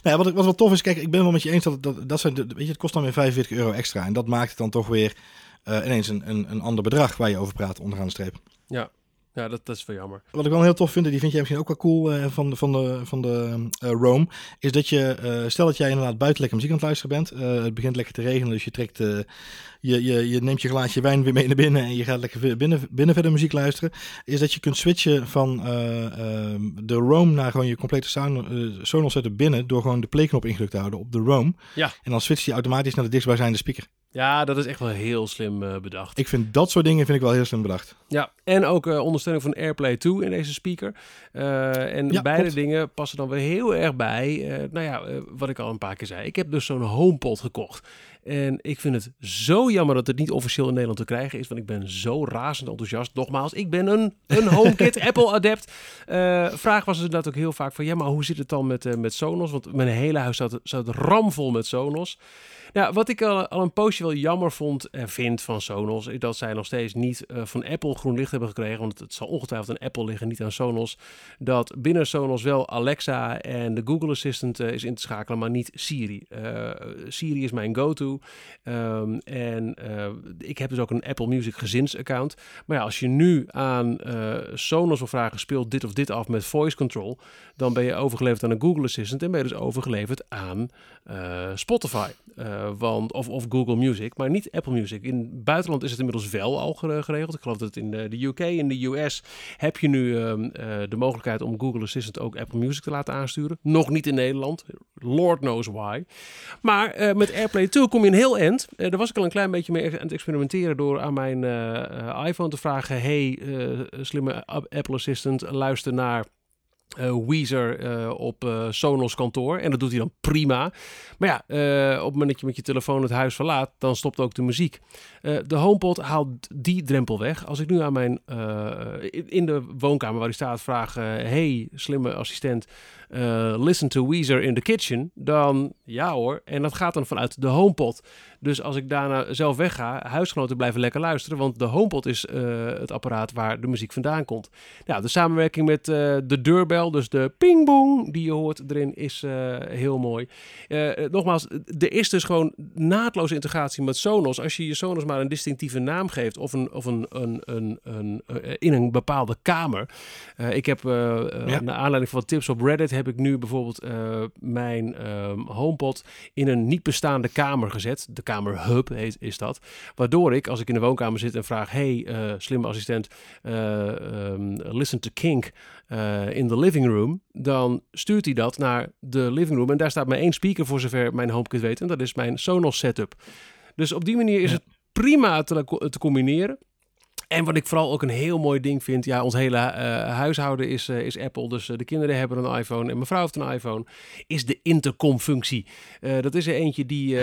[SPEAKER 2] Nou wat, wat wel tof is, kijk, ik ben wel met je eens dat, dat, dat zijn, de- weet je, het kost dan weer 45 euro extra. En dat maakt het dan toch weer eh, ineens een, een, een ander bedrag waar je over praat onderaan de streep.
[SPEAKER 1] Ja, dat, dat is wel jammer.
[SPEAKER 2] Wat ik wel heel tof vind, en die vind jij misschien ook wel cool eh, van, de- van de, van de eh, Roam, is dat je, eh, stel dat jij inderdaad buiten lekker muziek aan het luisteren bent, het begint lekker te regenen, dus je trekt, je, je, je neemt je glaasje wijn weer mee naar binnen en je gaat lekker binnen, binnen verder muziek luisteren, is dat je kunt switchen van eh, ehm, de Roam naar gewoon je complete sound, Sonos setup binnen, door gewoon de playknop ingedrukt te houden op de Roam.
[SPEAKER 1] Ja.
[SPEAKER 2] En dan switcht hij automatisch naar de dichtstbijzijnde speaker.
[SPEAKER 1] Ja, dat is echt wel heel slim eh, bedacht.
[SPEAKER 2] Ik vind dat soort dingen vind ik wel heel slim bedacht.
[SPEAKER 1] Ja, en ook eh, ondersteuning van AirPlay 2 in deze speaker. Eh, en
[SPEAKER 2] Ja,
[SPEAKER 1] beide
[SPEAKER 2] klopt.
[SPEAKER 1] dingen passen dan weer heel erg bij. nou ja, wat ik al een paar keer zei. Ik heb dus zo'n HomePod gekocht. En ik vind het zo jammer dat het niet officieel in Nederland te krijgen is. Want ik ben zo razend enthousiast. Nogmaals, ik ben een, een HomeKit Apple-adept. Vraag was inderdaad ook heel vaak van... Ja, maar hoe zit het dan met, met Sonos? Want mijn hele huis staat, staat ramvol met Sonos. Ja, wat ik al, al een poosje wel jammer vond en vind van Sonos, is dat zij nog steeds niet eh, van Apple groen licht hebben gekregen. Want het zal ongetwijfeld aan Apple liggen, niet aan Sonos. Dat binnen Sonos wel Alexa en de Google Assistant eh, is in te schakelen, maar niet Siri. Eh, Siri is mijn go-to. Ehm, en ik heb dus ook een Apple Music gezinsaccount. Maar ja, als je nu aan Sonos wil vragen, speel dit of dit af met voice control, dan ben je overgeleverd aan een Google Assistant en ben je dus overgeleverd aan Spotify. Eh, want, of, of Google Music, maar niet Apple Music. In het buitenland is het inmiddels wel al gere- geregeld. Ik geloof dat in de, de UK, in de US, heb je nu ehm, eh, de mogelijkheid om Google Assistant ook Apple Music te laten aansturen. Nog niet in Nederland. Lord knows why. Maar eh, met AirPlay 2 kom je een heel eind. Eh, daar was ik al een klein beetje mee aan het experimenteren door aan mijn eh, eh, iPhone te vragen: Hey, eh, slimme Apple Assistant, luister naar. Eh, Weezer eh, op eh, Sonos kantoor. En dat doet hij dan prima. Maar ja, op het moment dat je met je telefoon het huis verlaat, dan stopt ook de muziek. De HomePod haalt die drempel weg. Als ik nu aan mijn in- de woonkamer waar die staat vraag: Hey, slimme assistent, listen to Weezer in the kitchen. Dan ja hoor. En dat gaat dan vanuit de HomePod. Dus als ik daarna zelf wegga, huisgenoten blijven lekker luisteren. Want de HomePod is eh, het apparaat waar de muziek vandaan komt. Nou, de samenwerking met eh, de deurbel. Dus de ping-bong die je hoort erin is uh, heel mooi. Nogmaals, er is dus gewoon naadloze integratie met Sonos. Als je je Sonos maar een distinctieve naam geeft of, een, of een, een, een, een, in een bepaalde kamer. ik heb, ja. naar aanleiding van tips op Reddit, heb ik nu bijvoorbeeld mijn ehm, HomePod in een niet bestaande kamer gezet. De kamer Hub heet, is dat. Waardoor ik, als ik in de woonkamer zit en vraag, hey, slimme assistent, um, listen to Kink uh, in the living room, dan stuurt hij dat naar de living room. En daar staat maar één speaker voor zover mijn HomeKit weet. En dat is mijn Sonos setup. Dus op die manier is het prima te, te combineren. En wat ik vooral ook een heel mooi ding vind, ja, ons hele uh, huishouden is, uh, is Apple. Dus uh, de kinderen hebben een iPhone en mijn vrouw heeft een iPhone. Is de intercom-functie. dat is er eentje die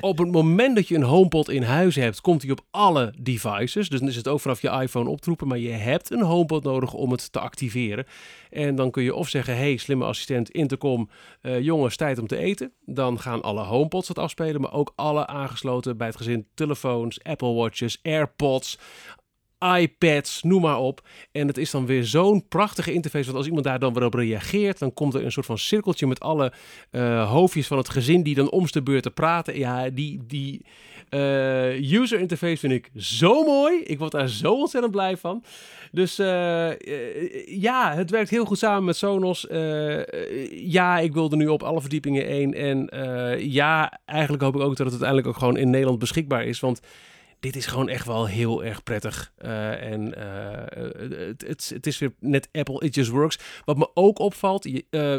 [SPEAKER 1] op het moment dat je een HomePod in huis hebt, komt hij op alle devices. Dus dan is het ook vanaf je iPhone oproepen. Maar je hebt een HomePod nodig om het te activeren. En dan kun je of zeggen, hey, slimme assistent, intercom, jongens, tijd om te eten. Dan gaan alle HomePods het afspelen, maar ook alle aangesloten bij het gezin telefoons, Apple Watches, AirPods iPads, noem maar op. En het is dan weer zo'n prachtige interface. Want als iemand daar dan weer op reageert, dan komt er een soort van cirkeltje met alle uh, hoofdjes van het gezin die dan om de beurt te praten. Ja, die, die uh, user interface vind ik zo mooi. Ik word daar zo ontzettend blij van. Dus uh, ja, het werkt heel goed samen met Sonos. ja, ik wilde nu op alle verdiepingen één. En ja, eigenlijk hoop ik ook dat het uiteindelijk ook gewoon in Nederland beschikbaar is. Want dit is gewoon echt wel heel erg prettig. Uh, en uh, het, het, is weer net Apple, it just works. Wat me ook opvalt,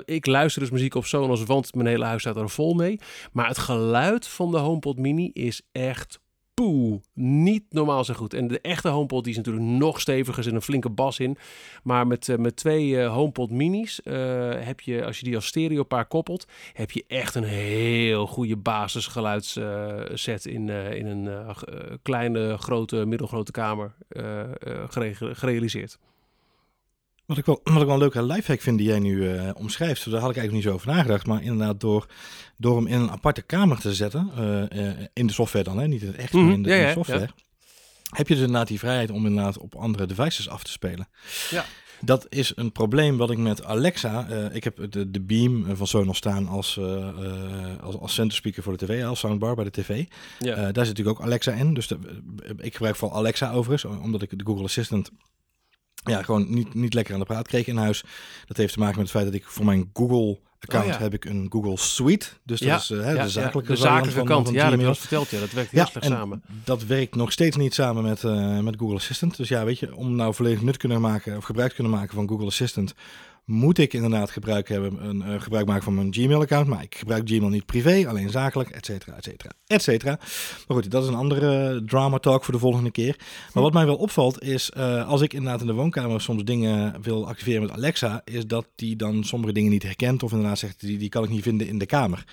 [SPEAKER 1] ik luister dus muziek op Sonos, want mijn hele huis staat er vol mee. Maar het geluid van de HomePod Mini is echt poeh, niet normaal zo goed. En de echte HomePod die is natuurlijk nog steviger, zit een flinke bas in. Maar met, uh, met twee uh, HomePod minis uh, heb je, als je die als stereopaar koppelt, heb je echt een heel goede basisgeluidsset in, in een kleine, grote, middelgrote kamer gere gerealiseerd.
[SPEAKER 2] Wat ik wel, wat ik wel een leuke lifehack vind die jij nu uh, omschrijft, daar had ik eigenlijk niet zo over nagedacht. Maar inderdaad, door, door hem in een aparte kamer te zetten, uh, uh, in de software dan, hè? niet in het echt, mm -hmm. maar in de, ja, in de software, ja. heb je dus inderdaad die vrijheid om inderdaad op andere devices af te spelen.
[SPEAKER 1] Ja.
[SPEAKER 2] Dat is een probleem wat ik met Alexa. Uh, ik heb de, de Beam van Sonos staan als, uh, als, als centerspeaker voor de tv, als soundbar bij de tv. Ja. daar zit natuurlijk ook Alexa in. Dus de, ik gebruik vooral Alexa overigens, omdat ik de Google Assistant ja, gewoon niet, niet lekker aan de praat kreeg in huis. Dat heeft te maken met het feit dat ik voor mijn Google account oh, heb ik een Google Suite. Dus dat
[SPEAKER 1] ja,
[SPEAKER 2] is uh, de zakelijke,
[SPEAKER 1] de zakelijke kant.
[SPEAKER 2] Van,
[SPEAKER 1] ja, dat heb je al verteld. Ja, dat werkt heel slecht samen.
[SPEAKER 2] Dat werkt nog steeds niet samen met, uh, met Google Assistant. Dus ja, weet je, om nou volledig nut kunnen maken of gebruik kunnen maken van Google Assistant, moet ik inderdaad gebruik hebben, een uh, gebruik maken van mijn Gmail-account. Maar ik gebruik Gmail niet privé, alleen zakelijk, et cetera, et cetera, et cetera. Maar goed, dat is een andere drama talk voor de volgende keer. Maar wat mij wel opvalt is, uh, als ik inderdaad in de woonkamer soms dingen wil activeren met Alexa, is dat die dan sommige dingen niet herkent of inderdaad zegt, die, die kan ik niet vinden in de kamer.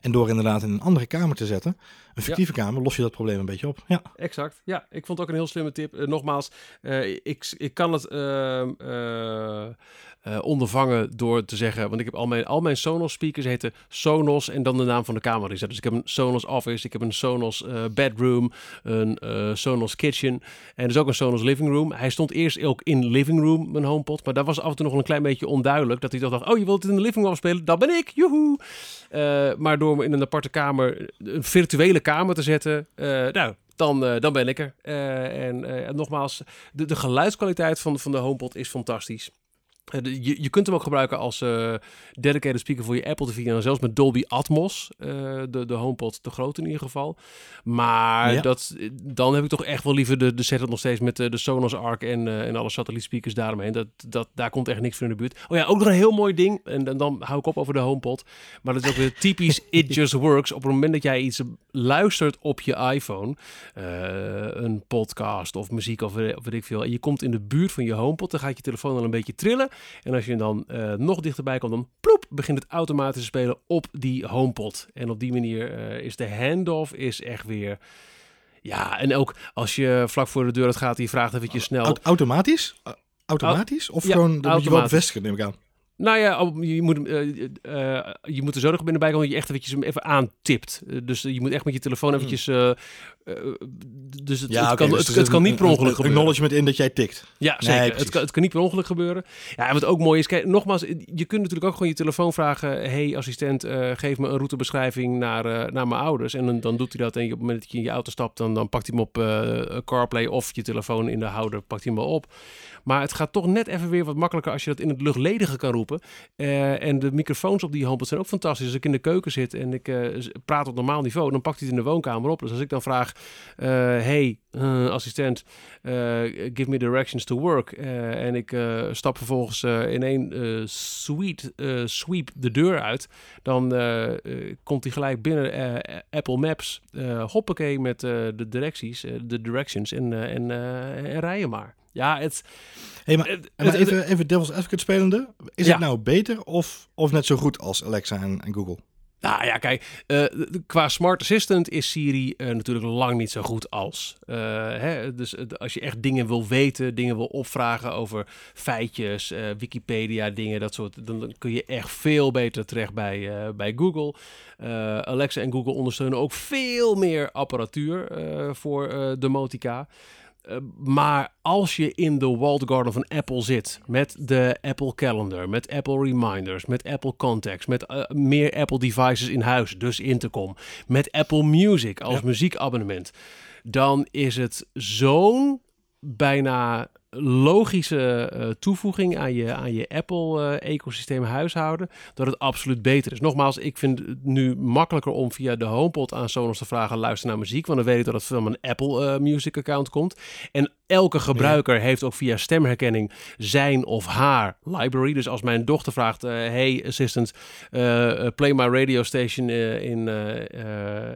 [SPEAKER 2] En door inderdaad in een andere kamer te zetten, een fictieve ja. kamer, los je dat probleem een beetje op. Ja,
[SPEAKER 1] exact. Ja, ik vond het ook een heel slimme tip. Uh, nogmaals, ik, ik kan het uh, ondervangen door te zeggen, want ik heb al mijn, al mijn Sonos speakers heten Sonos en dan de naam van de kamer gezet. Dus ik heb een Sonos Office, ik heb een Sonos uh, Bedroom, een uh, Sonos Kitchen en dus ook een Sonos Living Room. Hij stond eerst ook in Living Room, mijn HomePod, maar daar was af en toe nog een klein beetje onduidelijk. Dat hij toch dacht, oh je wilt het in de Living Room afspelen? Dat ben ik, joehoe! maar door me in een aparte kamer, een virtuele kamer te zetten, nou, dan, dan ben ik er. En uh, nogmaals, de, de geluidskwaliteit van, van de HomePod is fantastisch. Eh, je, je kunt hem ook gebruiken als uh, dedicated speaker voor je Apple TV en zelfs met Dolby Atmos, uh, de, de HomePod, de grote in ieder geval. Maar ja. dat, dan heb ik toch echt wel liever de, de setup nog steeds met de, de Sonos Arc en, uh, en alle satellietspeakers daaromheen. Dat, dat, daar komt echt niks voor in de buurt. Oh ja, ook nog een heel mooi ding, en, en dan hou ik op over de HomePod. Maar dat is ook weer typisch It Just Works. Op het moment dat jij iets luistert op je iPhone, een podcast of muziek of weet ik veel, en je komt in de buurt van je HomePod, dan gaat je telefoon al een beetje trillen. En als je dan uh, nog dichterbij komt, dan ploep, begint het automatisch te spelen op die HomePod. En op die manier uh, is de handoff is echt weer... Ja, en ook als je vlak voor de deur gaat, die vraagt eventjes snel...
[SPEAKER 2] automatisch? Automatisch? Of ja, gewoon, dan moet je wel bevestigen, neem ik aan.
[SPEAKER 1] Nou ja, oh, je moet, uh, uh, je moet er zo nog binnen bij komen dat je echt eventjes hem even aantipt. Uh, dus je moet echt met je telefoon
[SPEAKER 2] Hmm.
[SPEAKER 1] eventjes... dus het,
[SPEAKER 2] Ja,
[SPEAKER 1] het,
[SPEAKER 2] oké,
[SPEAKER 1] kan,
[SPEAKER 2] dus
[SPEAKER 1] het, kan niet per ongeluk
[SPEAKER 2] een
[SPEAKER 1] gebeuren.
[SPEAKER 2] Acknowledgement in dat jij tikt.
[SPEAKER 1] Ja, zeker. het, kan, het kan niet per ongeluk gebeuren. Ja, en wat ook mooi is, kijk, nogmaals, je kunt natuurlijk ook gewoon je telefoon vragen... hey assistent, eh, geef me een routebeschrijving naar, eh, naar mijn ouders. En dan, dan doet hij dat en op het moment dat je in je auto stapt... dan, dan pakt hij hem op eh, CarPlay of je telefoon in de houder, pakt hij hem op. Maar het gaat toch net even weer wat makkelijker als je dat in het luchtledige kan roepen. Eh, en de microfoons op die HomePod zijn ook fantastisch. Als ik in de keuken zit en ik eh, praat op normaal niveau, dan pakt hij het in de woonkamer op. Dus als ik dan vraag, eh, hey assistent, give me directions to work. En ik stap vervolgens in één sweet, sweep de deur uit. Dan komt hij gelijk binnen Apple Maps. hoppakee met de directies, de directions en, en, en rijden maar. Ja, het...
[SPEAKER 2] Hey, maar,
[SPEAKER 1] het-
[SPEAKER 2] maar
[SPEAKER 1] het-
[SPEAKER 2] even, even devil's advocate spelende. Is
[SPEAKER 1] Ja.
[SPEAKER 2] het nou beter of, of net zo goed als Alexa en, en Google?
[SPEAKER 1] Nou ja, kijk, eh, qua smart assistant is Siri eh, natuurlijk lang niet zo goed als. Eh, hè, dus als je echt dingen wil weten, dingen wil opvragen over feitjes, Wikipedia, dingen, dat soort, dan, dan kun je echt veel beter terecht bij, bij Google. Alexa en Google ondersteunen ook veel meer apparatuur voor eh, Eh, maar als je in de walled garden van Apple zit, met de Apple Calendar, met Apple Reminders, met Apple Contacts, met eh, meer Apple devices in huis, dus Intercom, met Apple Music als
[SPEAKER 2] Ja.
[SPEAKER 1] muziekabonnement, dan is het zo'n bijna logische eh, toevoeging aan je, aan je Apple-ecosysteem huishouden, dat het absoluut beter is. Nogmaals, ik vind het nu makkelijker om via de HomePod aan Sonos te vragen, luister naar muziek, want dan weet ik dat het van mijn Apple eh, Music account komt. En elke gebruiker heeft ook via stemherkenning zijn of haar library. Dus als mijn dochter vraagt, eh, hey assistant, eh, eh, play my radio station in,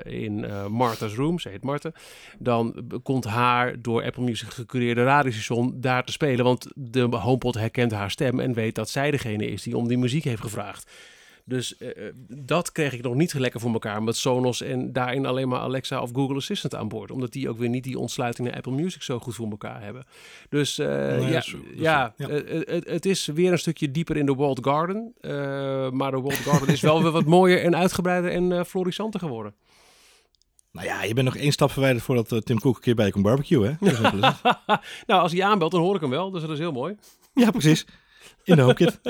[SPEAKER 1] in Martha's room, ze heet Martha, dan komt haar door Apple Music gecureerde radiostation daar te spelen, want de HomePod herkent haar stem en weet dat zij degene is die om die muziek heeft gevraagd. Dus eh, eh, dat kreeg ik nog niet lekker voor elkaar met Sonos en daarin alleen maar Alexa of Google Assistant aan boord. Omdat die ook weer niet die ontsluiting naar Apple Music zo goed voor elkaar hebben. Dus eh,
[SPEAKER 2] Nee,
[SPEAKER 1] ja, ja, het, het is weer een stukje dieper in de Walled Garden. Maar de Walled Garden is wel weer wat mooier en uitgebreider en florissanter geworden.
[SPEAKER 2] Nou ja, je bent nog één stap verwijderd voordat Tim Cook een keer bij je komt barbecue, hè?
[SPEAKER 1] Nou, als hij aanbelt, dan hoor ik hem wel. Dus dat is heel mooi.
[SPEAKER 2] ja, precies. In de HomeKit.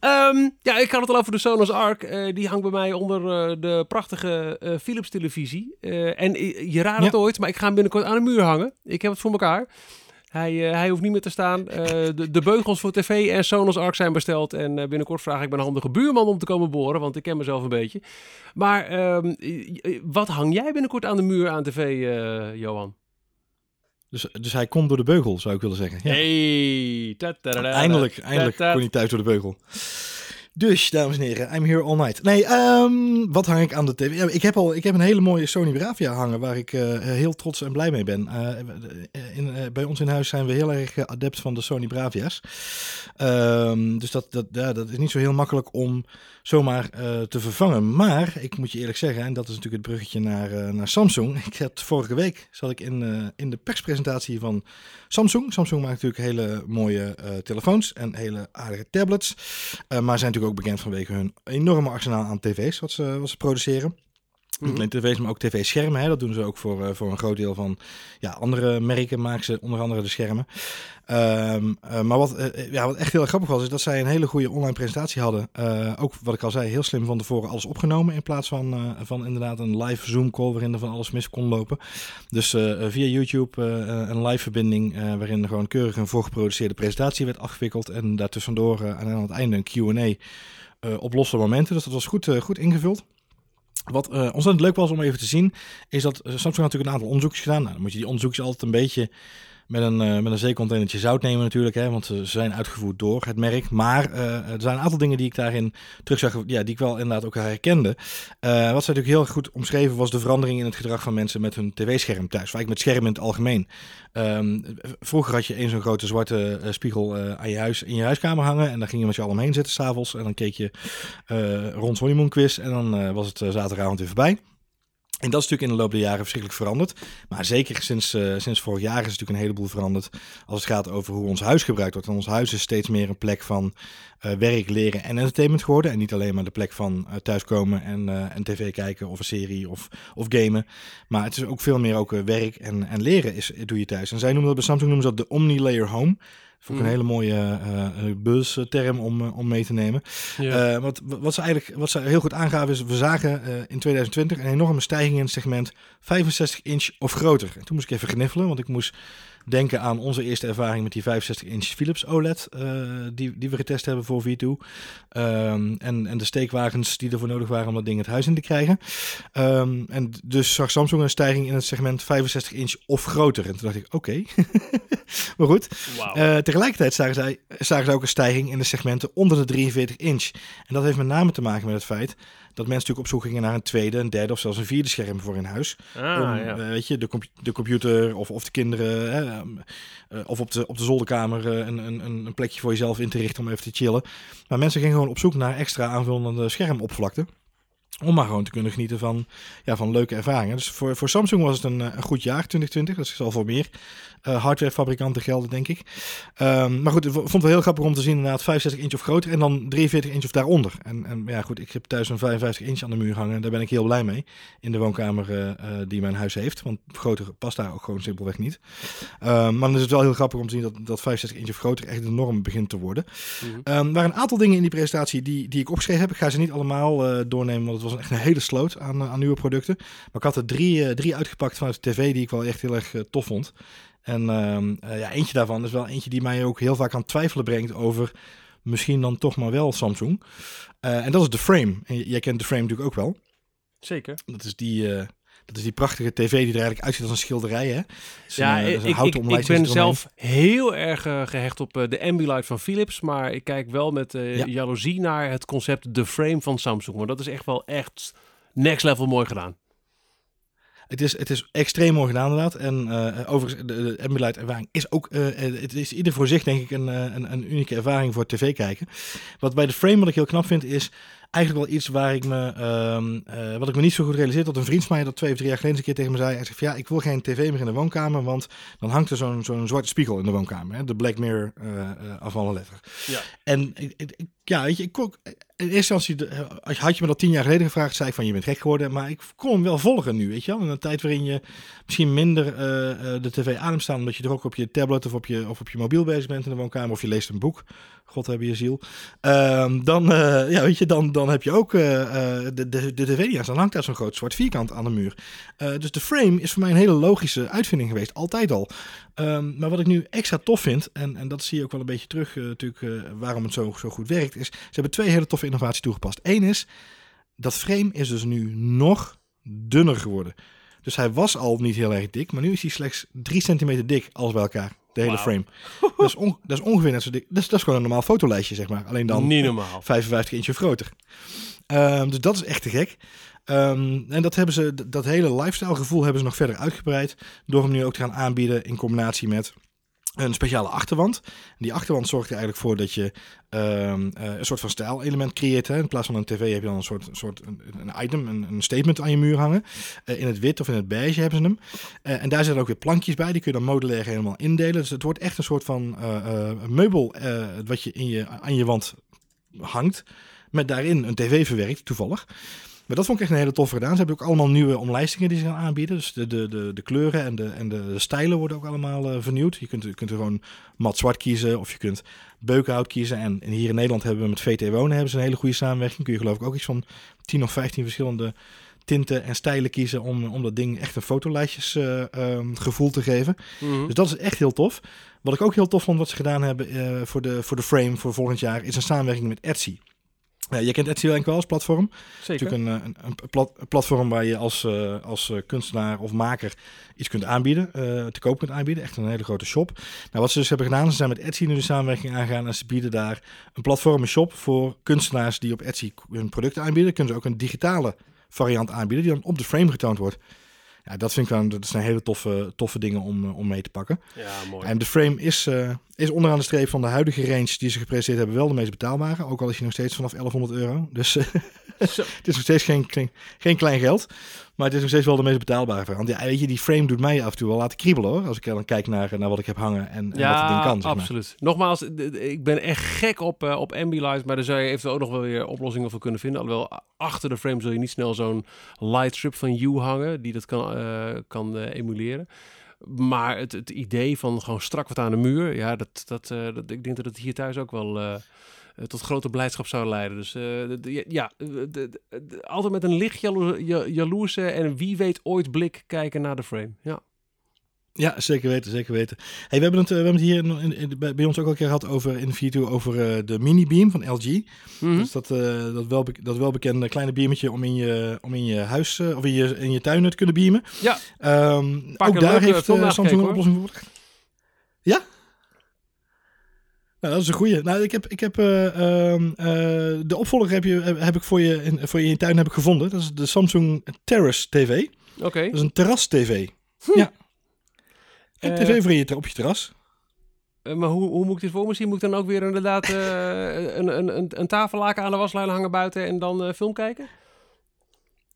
[SPEAKER 1] Ehm, ja, ik had het al over de Sonos Arc. Eh, die hangt bij mij onder eh, de prachtige eh, Philips televisie. En je raadt het
[SPEAKER 2] Ja.
[SPEAKER 1] ooit, maar ik ga hem binnenkort aan de muur hangen. Ik heb het voor elkaar. Hij, hij hoeft niet meer te staan. De, de beugels voor tv en Sonos Arc zijn besteld. En binnenkort vraag ik mijn handige buurman om te komen boren. Want ik ken mezelf een beetje. Maar ehm, eh, wat hang jij binnenkort aan de muur aan tv, Johan?
[SPEAKER 2] Dus, dus hij komt door de beugel, zou ik willen zeggen. Ja.
[SPEAKER 1] Hey.
[SPEAKER 2] Eindelijk, eindelijk kon hij thuis door de beugel. Dus, dames en heren, I'm here all night. Nee, ehm, wat hang ik aan de tv? Ja, ik, heb al, ik heb een hele mooie Sony Bravia hangen waar ik eh, heel trots en blij mee ben. Eh, in, eh, bij ons in huis zijn we heel erg adept van de Sony Bravia's. Ehm, dus dat, dat, ja, dat is niet zo heel makkelijk om zomaar eh, te vervangen. Maar ik moet je eerlijk zeggen, en dat is natuurlijk het bruggetje naar, eh, naar Samsung. Ik had vorige week zat ik in, eh, in de perspresentatie van Samsung. Samsung maakt natuurlijk hele mooie telefoons en hele aardige tablets. Maar zijn natuurlijk ook bekend vanwege hun enorme arsenaal aan tv's wat ze, wat ze produceren. Niet alleen tv's, maar ook tv-schermen. Hè. Dat doen ze ook voor, eh, voor een groot deel van ja, andere merken. Maken ze onder andere de schermen. Ehm, eh, maar wat, eh, ja, wat echt heel grappig was, is dat zij een hele goede online presentatie hadden. Ook wat ik al zei, heel slim van tevoren alles opgenomen. In plaats van, van inderdaad een live Zoom call waarin er van alles mis kon lopen. Dus via YouTube een live verbinding waarin er gewoon keurig een voorgeproduceerde presentatie werd afgewikkeld. En daartussendoor aan het einde een Q&A op losse momenten. Dus dat was goed, goed ingevuld. Wat eh, ontzettend leuk was om even te zien, is dat eh, Samsung natuurlijk een aantal onderzoekjes gedaan. Nou, dan moet je die onderzoekjes altijd een beetje met een, eh, met een zeecontainertje zout nemen natuurlijk, hè, want ze zijn uitgevoerd door het merk. Maar eh, er zijn een aantal dingen die ik daarin terug zag, ja, die ik wel inderdaad ook herkende. Eh, wat ze natuurlijk heel goed omschreven was de verandering in het gedrag van mensen met hun tv-scherm thuis. Vaak met schermen in het algemeen. Ehm, vroeger had je één zo'n grote zwarte spiegel aan je huis, in je huiskamer hangen en daar ging je met je allemaal heen zitten s'avonds. En dan keek je rond Honeymoon Quiz en dan was het zaterdagavond weer voorbij. En dat is natuurlijk in de loop der jaren verschrikkelijk veranderd. Maar zeker sinds, uh, sinds vorig jaar is natuurlijk een heleboel veranderd. Als het gaat over hoe ons huis gebruikt wordt. En ons huis is steeds meer een plek van uh, werk, leren en entertainment geworden. En niet alleen maar de plek van uh, thuiskomen en, en tv kijken of een serie of, of gamen. Maar het is ook veel meer ook werk en, en leren is, doe je thuis. En zij noemen dat bij Samsung noemen ze dat de Omni-Layer Home. Vond ik een mm. hele mooie uh, om, om mee te nemen. Ja. wat, wat, ze eigenlijk wat ze heel goed aangaven is, we zagen in 2020 een enorme stijging in het segment 65 inch of groter. En toen moest ik even gniffelen, want ik moest denken aan onze eerste ervaring met die 65 inch Philips OLED die, die we getest hebben voor V2. Um, en, en de steekwagens die ervoor nodig waren om dat ding het huis in te krijgen. Um, en dus zag Samsung een stijging in het segment 65 inch of groter. En toen dacht ik, oké. Okay. maar goed. Wow. Uh, tegelijkertijd zagen zij, zagen zij ook een stijging in de segmenten onder de 43 inch. En dat heeft met name te maken met het feit dat mensen natuurlijk op zoek gingen naar een tweede, een derde of zelfs een vierde scherm voor in huis. Ah, om, ja. uh, weet je, de, de computer of, of de kinderen hè, uh, of op de, op de zolderkamer een, een, een plekje voor jezelf in te richten om even te chillen. Maar mensen gingen gewoon op zoek naar extra aanvullende schermoppervlakte. Om maar gewoon te kunnen genieten van, ja, van leuke ervaringen. Dus voor, voor Samsung was het een, een goed jaar, 2020. Dat is al voor meer uh, hardwarefabrikanten gelden, denk ik. Um, maar goed, ik vond het wel heel grappig om te zien inderdaad 65 inch of groter en dan 43 inch of daaronder. En, en ja goed, ik heb thuis een 55 inch aan de muur hangen. Daar ben ik heel blij mee in de woonkamer uh, die mijn huis heeft. Want groter past daar ook gewoon simpelweg niet. Um, maar dan is het wel heel grappig om te zien dat, dat 65 inch of groter echt de norm begint te worden. -hmm. um, er waren een aantal dingen in die presentatie die, die ik opgeschreven heb. Ik ga ze niet allemaal uh, doornemen, het was echt een hele sloot aan, aan nieuwe producten. Maar ik had er drie, drie uitgepakt vanuit de tv die ik wel echt heel erg tof vond. En uh, ja, eentje daarvan is wel eentje die mij ook heel vaak aan twijfelen brengt over misschien dan toch maar wel Samsung. En dat is de Frame. En jij kent de Frame natuurlijk ook wel.
[SPEAKER 1] Zeker.
[SPEAKER 2] Dat is die, uh, dat is die prachtige tv die er eigenlijk uitziet als een schilderij. Hè?
[SPEAKER 1] ja, een, ik, ik, ik, ben zelf heel erg gehecht op de Ambilight van Philips. Maar ik kijk wel met ja. jaloezie naar het concept de Frame van Samsung. Maar dat is echt wel echt next level mooi gedaan.
[SPEAKER 2] Het is, het is extreem mooi gedaan inderdaad. En uh, overigens, de, de Ambilight ervaring is ook, uh, het is ieder voor zich denk ik een, een, een unieke ervaring voor tv kijken. Wat bij de frame wat ik heel knap vind is, eigenlijk wel iets waar ik me, uh, wat ik me niet zo goed realiseer. Dat een vriend van mij dat twee of drie jaar geleden een keer tegen me zei. Hij zegt ja, ik wil geen tv meer in de woonkamer, want dan hangt er zo'n zo'n zwarte spiegel in de woonkamer. Hè? De Black Mirror uh, af alle letter. Ja. En ik, ik, ja, weet je, ik kon, in eerste instantie, had je me dat tien jaar geleden gevraagd, zei ik van je bent gek geworden. Maar ik kon hem wel volgen nu, weet je wel. In een tijd waarin je misschien minder uh, de tv adem staan, omdat je er ook op je tablet of op je, of op je mobiel bezig bent in de woonkamer. Of je leest een boek. God hebben je ziel. Uh, dan, ja, weet je, dan, dan heb je ook de, de, de tv die aan dan hangt daar zo'n groot zwart vierkant aan de muur. dus de frame is voor mij een hele logische uitvinding geweest, altijd al. Um, maar wat ik nu extra tof vind, en, en dat zie je ook wel een beetje terug natuurlijk waarom het zo, zo goed werkt, is ze hebben twee hele toffe innovaties toegepast. Eén is, dat frame is dus nu nog dunner geworden. Dus hij was al niet heel erg dik, maar nu is hij slechts 3 centimeter dik, alles bij elkaar. De hele frame. dat, is dat is ongeveer net zo dik. Dat is, dat is gewoon een normaal fotolijstje, zeg maar. Alleen dan
[SPEAKER 1] Niet normaal.
[SPEAKER 2] 55 inch groter. Um, dus dat is echt te gek. Um, en dat, hebben ze, dat hele lifestyle gevoel hebben ze nog verder uitgebreid. Door hem nu ook te gaan aanbieden in combinatie met een speciale achterwand. Die achterwand zorgt er eigenlijk voor dat je um, uh, een soort van stijlelement creëert. Hè. In plaats van een tv heb je dan een soort, soort een, item, een, een, statement aan je muur hangen. Uh, in het wit of in het beige hebben ze hem. Uh, en daar zitten ook weer plankjes bij. Die kun je dan modulair helemaal indelen. Dus het wordt echt een soort van meubel wat je, in je aan je wand hangt. Met daarin een tv verwerkt, toevallig. Maar dat vond ik echt een hele toffe gedaan. Ze hebben ook allemaal nieuwe omlijstingen die ze gaan aanbieden. Dus de, de, de, de kleuren en, de, en de, stijlen worden ook allemaal uh, vernieuwd. Je kunt, je kunt er gewoon mat zwart kiezen of je kunt beukenhout kiezen. En, en hier in Nederland hebben we met VT Wonen hebben ze een hele goede samenwerking. Kun je geloof ik ook iets van 10 of 15 verschillende tinten en stijlen kiezen om, om dat ding echt een fotolijstjes uh, um, gevoel te geven. Mm -hmm. Dus dat is echt heel tof. Wat ik ook heel tof vond wat ze gedaan hebben uh, voor, de, voor de frame voor volgend jaar is een samenwerking met Etsy. Ja, je kent Etsy ik wel als platform.
[SPEAKER 1] Zeker.
[SPEAKER 2] Natuurlijk een, een, een, plat, een platform waar je als, uh, als kunstenaar of maker iets kunt aanbieden, uh, te koop kunt aanbieden. Echt een hele grote shop. Nou, wat ze dus hebben gedaan, ze zijn met Etsy nu de samenwerking aangaan en ze bieden daar een platform, een shop voor kunstenaars die op Etsy hun producten aanbieden. Kunnen ze ook een digitale variant aanbieden die dan op de frame getoond wordt. Ja, dat vind ik wel, dat zijn hele toffe, toffe dingen om, eh, om mee te pakken.
[SPEAKER 1] Ja, mooi.
[SPEAKER 2] En de frame is, uh, is onderaan de streep van de huidige range die ze gepresenteerd hebben wel de meest betaalbare. Ook al is je nog steeds vanaf 1100 euro. Dus het is nog steeds geen, geen, geen klein geld. Maar het is nog steeds wel de meest betaalbare variant. Ja, weet je, die frame doet mij af en toe wel laten kriebelen hoor. Als ik dan kijk naar, naar wat ik heb hangen en, en wat het ding kan. Zeg maar.
[SPEAKER 1] absoluut. Nogmaals, ik ben echt gek op, eh, op Ambilight, maar daar zou je eventueel ook nog wel weer oplossingen voor kunnen vinden. Alhoewel, achter de frame zul je niet snel zo'n light strip van U hangen, die dat kan, eh, kan eh, emuleren. Maar het, het idee van gewoon strak wat aan de muur, ja, dat, dat, eh, dat, ik denk dat het hier thuis ook wel eh, eh, tot grote blijdschap zou leiden. Dus eh, ja, eh, altijd met een licht jalo jaloerse en wie weet ooit blik kijken naar de frame. Ja.
[SPEAKER 2] Ja, zeker weten, zeker weten. Hey, we, hebben het, eh, we hebben het hier in, in- in- bij, ons ook al een keer gehad over in over eh, de mini beam van LG.
[SPEAKER 1] Mhm.
[SPEAKER 2] Dus dat, eh, dat, wel, dat welbekende kleine beamertje om in je, om in je huis eh, of in je, in je tuin te kunnen beamen.
[SPEAKER 1] Ja.
[SPEAKER 2] Ehm, ook daar
[SPEAKER 1] eh,
[SPEAKER 2] heeft eh, Samsung een oplossing voor. Ja? Nou, dat is een goeie. Nou, ik heb, ik heb eh, ehm, eh, de opvolger heb, je, heb, ik voor je, in, voor je in tuin heb ik gevonden. Dat is de Samsung Terrace TV.
[SPEAKER 1] Oké.
[SPEAKER 2] Dat is een terras-TV. Ja. Een
[SPEAKER 1] Eh,
[SPEAKER 2] tv voor je, op je terras.
[SPEAKER 1] Maar hoe, hoe moet ik dit voor me zien? Moet ik dan ook weer inderdaad een, een, een, een tafellaken aan de waslijn hangen buiten en dan film kijken?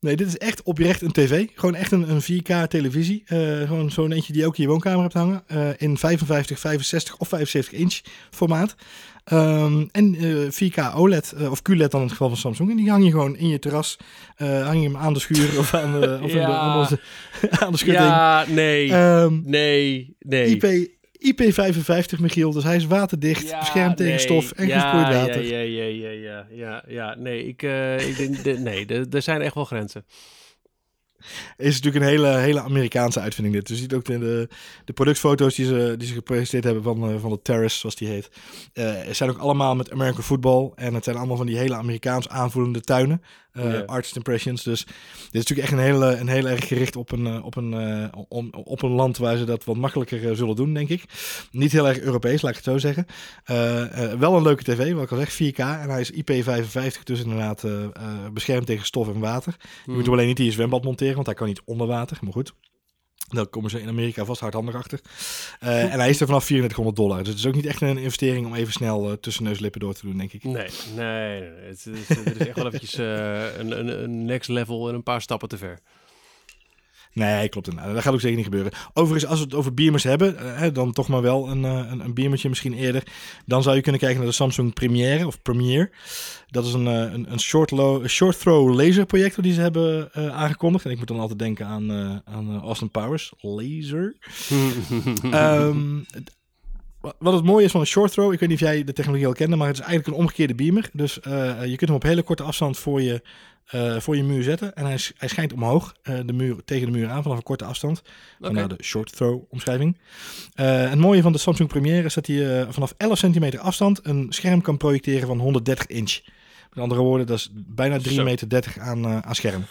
[SPEAKER 2] Nee, dit is echt oprecht een tv. Gewoon echt een, een 4K televisie. Eh, gewoon zo'n eentje die je ook in je woonkamer hebt hangen. Eh, in 55, 65 of 75 inch formaat. Ehm, en eh, 4K OLED, eh, of QLED dan in het geval van Samsung. En die hang je gewoon in je terras. Hang je hem aan de schuur of aan de, of in de,
[SPEAKER 1] Ja.
[SPEAKER 2] aan aan de schutting.
[SPEAKER 1] Ja, nee,
[SPEAKER 2] Ehm,
[SPEAKER 1] nee, nee.
[SPEAKER 2] IP, IP55 Michiel, dus hij is waterdicht,
[SPEAKER 1] Ja,
[SPEAKER 2] beschermd tegen stof en
[SPEAKER 1] ja,
[SPEAKER 2] gesproeid water.
[SPEAKER 1] Ja, ja, ja, ja, ja, ja, ja. Nee, ik, eh, ik denk, de- nee, er zijn echt wel grenzen.
[SPEAKER 2] Is natuurlijk een hele, hele Amerikaanse uitvinding dit. Dus je ziet ook de, de, de productfoto's die ze, die ze gepresenteerd hebben van, eh, van de Terrace, zoals die heet. Eh zijn ook allemaal met American football. En het zijn allemaal van die hele Amerikaans aanvoelende tuinen. eh. Artist impressions. Dus dit is natuurlijk echt een hele, een heel erg gericht op een, op, een, om, op een land waar ze dat wat makkelijker zullen doen, denk ik. Niet heel erg Europees, laat ik het zo zeggen. Wel een leuke tv, wat ik al zeg, 4K. En hij is IP55, dus inderdaad beschermd tegen stof en water. Je
[SPEAKER 1] Hmm.
[SPEAKER 2] moet hem alleen niet in je zwembad monteren, want hij kan niet onder water. Maar goed, daar komen ze in Amerika vast hardhandig achter. Eh, en hij is er vanaf 3400 dollar. Dus het is ook niet echt een investering om even snel eh, tussen neus en lippen door te doen, denk ik.
[SPEAKER 1] Nee, nee. Het is, is echt wel eventjes eh, een, een, een next level en een paar stappen te ver.
[SPEAKER 2] Nee, klopt inderdaad. Dat gaat ook zeker niet gebeuren. Overigens, als we het over beamers hebben, eh, hè, dan toch maar wel een, eh, een, een beamertje misschien eerder. Dan zou je kunnen kijken naar de Samsung Premiere of Premiere. Dat is een, eh, een, een short, low, short throw laser projector die ze hebben aangekondigd. En ik moet dan altijd denken aan, aan Austin Powers. Laser. Wa- wat het mooie is van een short throw, ik weet niet of jij de technologie al kende, maar het is eigenlijk een omgekeerde beamer. Dus eh, je kunt hem op hele korte afstand voor je, eh, voor je muur zetten. En hij, hij schijnt omhoog, eh, de muur, tegen de muur aan, vanaf een korte afstand. Vandaar de short throw omschrijving. Eh, het mooie van de Samsung Premiere is dat hij eh, vanaf 11 centimeter afstand een scherm kan projecteren van 130 inch. Met andere woorden, dat is bijna 3
[SPEAKER 1] Zo.
[SPEAKER 2] meter 30 aan, eh, aan scherm.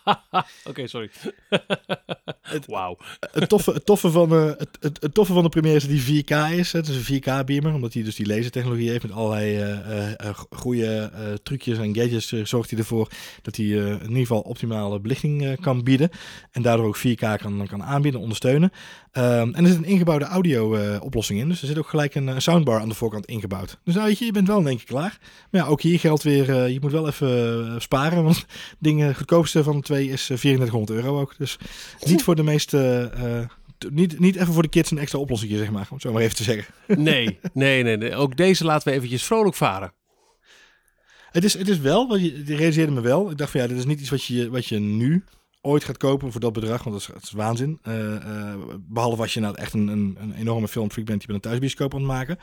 [SPEAKER 1] Oké, sorry. Wauw.
[SPEAKER 2] het, toffe, het, toffe van, eh, het, het, het toffe van de Premiere is dat die 4K is. hè. Het is een 4K-beamer, omdat hij dus die lasertechnologie heeft met allerlei eh, goede trucjes en gadgets. zorgt hij ervoor dat hij in ieder geval optimale belichting kan bieden. En daardoor ook 4K kan, kan aanbieden, ondersteunen. Ehm, en er zit een ingebouwde audio-oplossing in. Dus er zit ook gelijk een, soundbar aan de voorkant ingebouwd. Dus nou weet je, je bent wel in één keer klaar. Maar ja, ook hier geldt weer, eh, je moet wel even eh, sparen. Want het ding, eh, het goedkoopste van de twee is eh, 3400 euro ook. Dus niet voor de meeste... eh, niet, niet even voor de kids een extra oplossing, zeg maar. Om het zo maar even te zeggen.
[SPEAKER 1] Nee, nee, nee, nee. Ook deze laten we eventjes vrolijk varen.
[SPEAKER 2] Het is, het is wel, wat je, die realiseerde me wel. Ik dacht van ja, dit is niet iets wat je, wat je nu ooit gaat kopen voor dat bedrag. Want dat is, het is waanzin. Eh, eh, behalve als je nou echt een, een, een enorme filmfreak bent die met een thuisbioscoop aan het maken.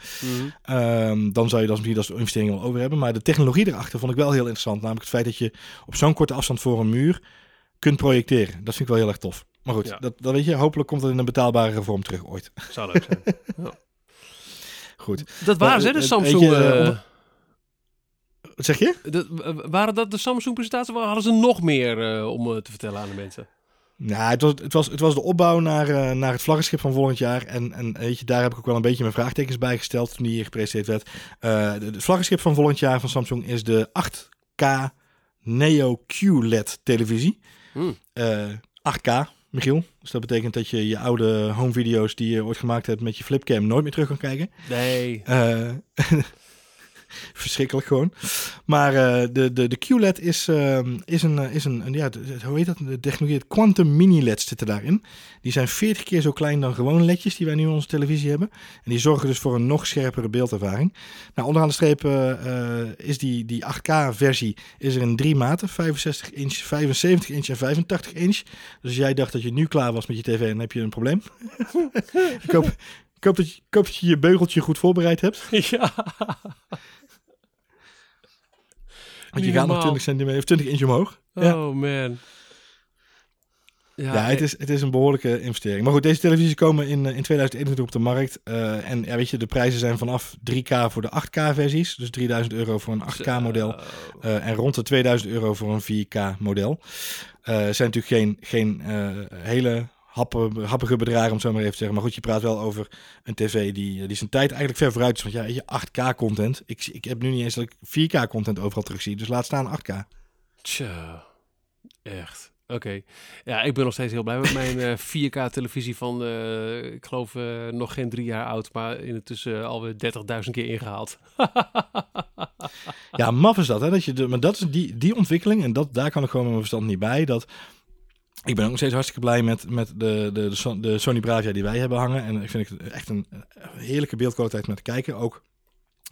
[SPEAKER 2] Ehm, dan zou je dat misschien als investering wel over hebben. Maar de technologie erachter vond ik wel heel interessant. Namelijk het feit dat je op zo'n korte afstand voor een muur kunt projecteren. Dat vind ik wel heel erg tof. Maar goed,
[SPEAKER 1] Ja.
[SPEAKER 2] dat, dat weet je. Hopelijk komt het in een betaalbare vorm terug ooit.
[SPEAKER 1] Zou leuk zijn.
[SPEAKER 2] Goed.
[SPEAKER 1] Dat waren ze, de
[SPEAKER 2] eh,
[SPEAKER 1] Samsung
[SPEAKER 2] je,
[SPEAKER 1] eh,
[SPEAKER 2] eh, onder- Wat zeg je?
[SPEAKER 1] dat- waren dat de Samsung-presentaties? Of hadden ze nog meer eh, om eh, te vertellen aan de mensen?
[SPEAKER 2] Nou, het was, het was, het was de opbouw naar, eh, naar het vlaggenschip van volgend jaar. En, en weet je, daar heb ik ook wel een beetje mijn vraagtekens bij gesteld toen die hier gepresenteerd werd. De- het vlaggenschip van volgend jaar van Samsung is de 8K Neo QLED televisie.
[SPEAKER 1] Hmm.
[SPEAKER 2] Eh, 8K, Michiel. Dus dat betekent dat je je oude home video's die je ooit gemaakt hebt met je flipcam nooit meer terug kan kijken.
[SPEAKER 1] Nee.
[SPEAKER 2] Eh, Verschrikkelijk gewoon. Maar uh, de, de, de QLED is, uh, is, een, is een, een, ja, hoe heet dat? De technologie, Quantum Mini LEDs zitten daarin. Die zijn 40 keer zo klein dan gewone LEDjes die wij nu in onze televisie hebben. En die zorgen dus voor een nog scherpere beeldervaring. Nou, onderaan de streep uh, is die, die 8K versie is er in drie maten. 65 inch, 75 inch en 85 inch. Dus jij dacht dat je nu klaar was met je tv, dan heb je een probleem. ik hoop... Ik hoop, dat je, ik hoop dat je je beugeltje goed voorbereid hebt.
[SPEAKER 1] Ja.
[SPEAKER 2] Want je gaat nog 20 centimeter of 20 inch omhoog.
[SPEAKER 1] Oh ja. man.
[SPEAKER 2] Ja, ja het, is, het is een behoorlijke investering. Maar goed, deze televisies komen in, in 2021 op de markt. Uh, en ja, weet je, de prijzen zijn vanaf 3K voor de 8K-versies. Dus 3000 euro voor een 8K-model. Uh, eh, en rond de 2000 euro voor een 4K-model. Uh, zijn natuurlijk geen, geen hele happige, happige bedragen, om zo maar even te zeggen. Maar goed, je praat wel over een tv die, die zijn tijd eigenlijk ver vooruit is. Want ja, je 8K-content. Ik, ik heb nu niet eens dat ik 4K-content overal terug zie. Dus laat staan 8K.
[SPEAKER 1] Tja, echt. Oké. Ja, ik ben nog steeds heel blij met mijn uh, 4K-televisie van, uh, ik geloof, uh, nog geen drie jaar oud, maar intussen alweer 30.000 keer ingehaald.
[SPEAKER 2] ja, maf is dat, hè? Dat je de, maar dat is die, die ontwikkeling, en dat, daar kan ik gewoon mijn verstand niet bij, dat ik ben ook nog steeds hartstikke blij met, met de, de, de Sony Bravia die wij hebben hangen. En ik vind het echt een heerlijke beeldkwaliteit met te kijken. Ook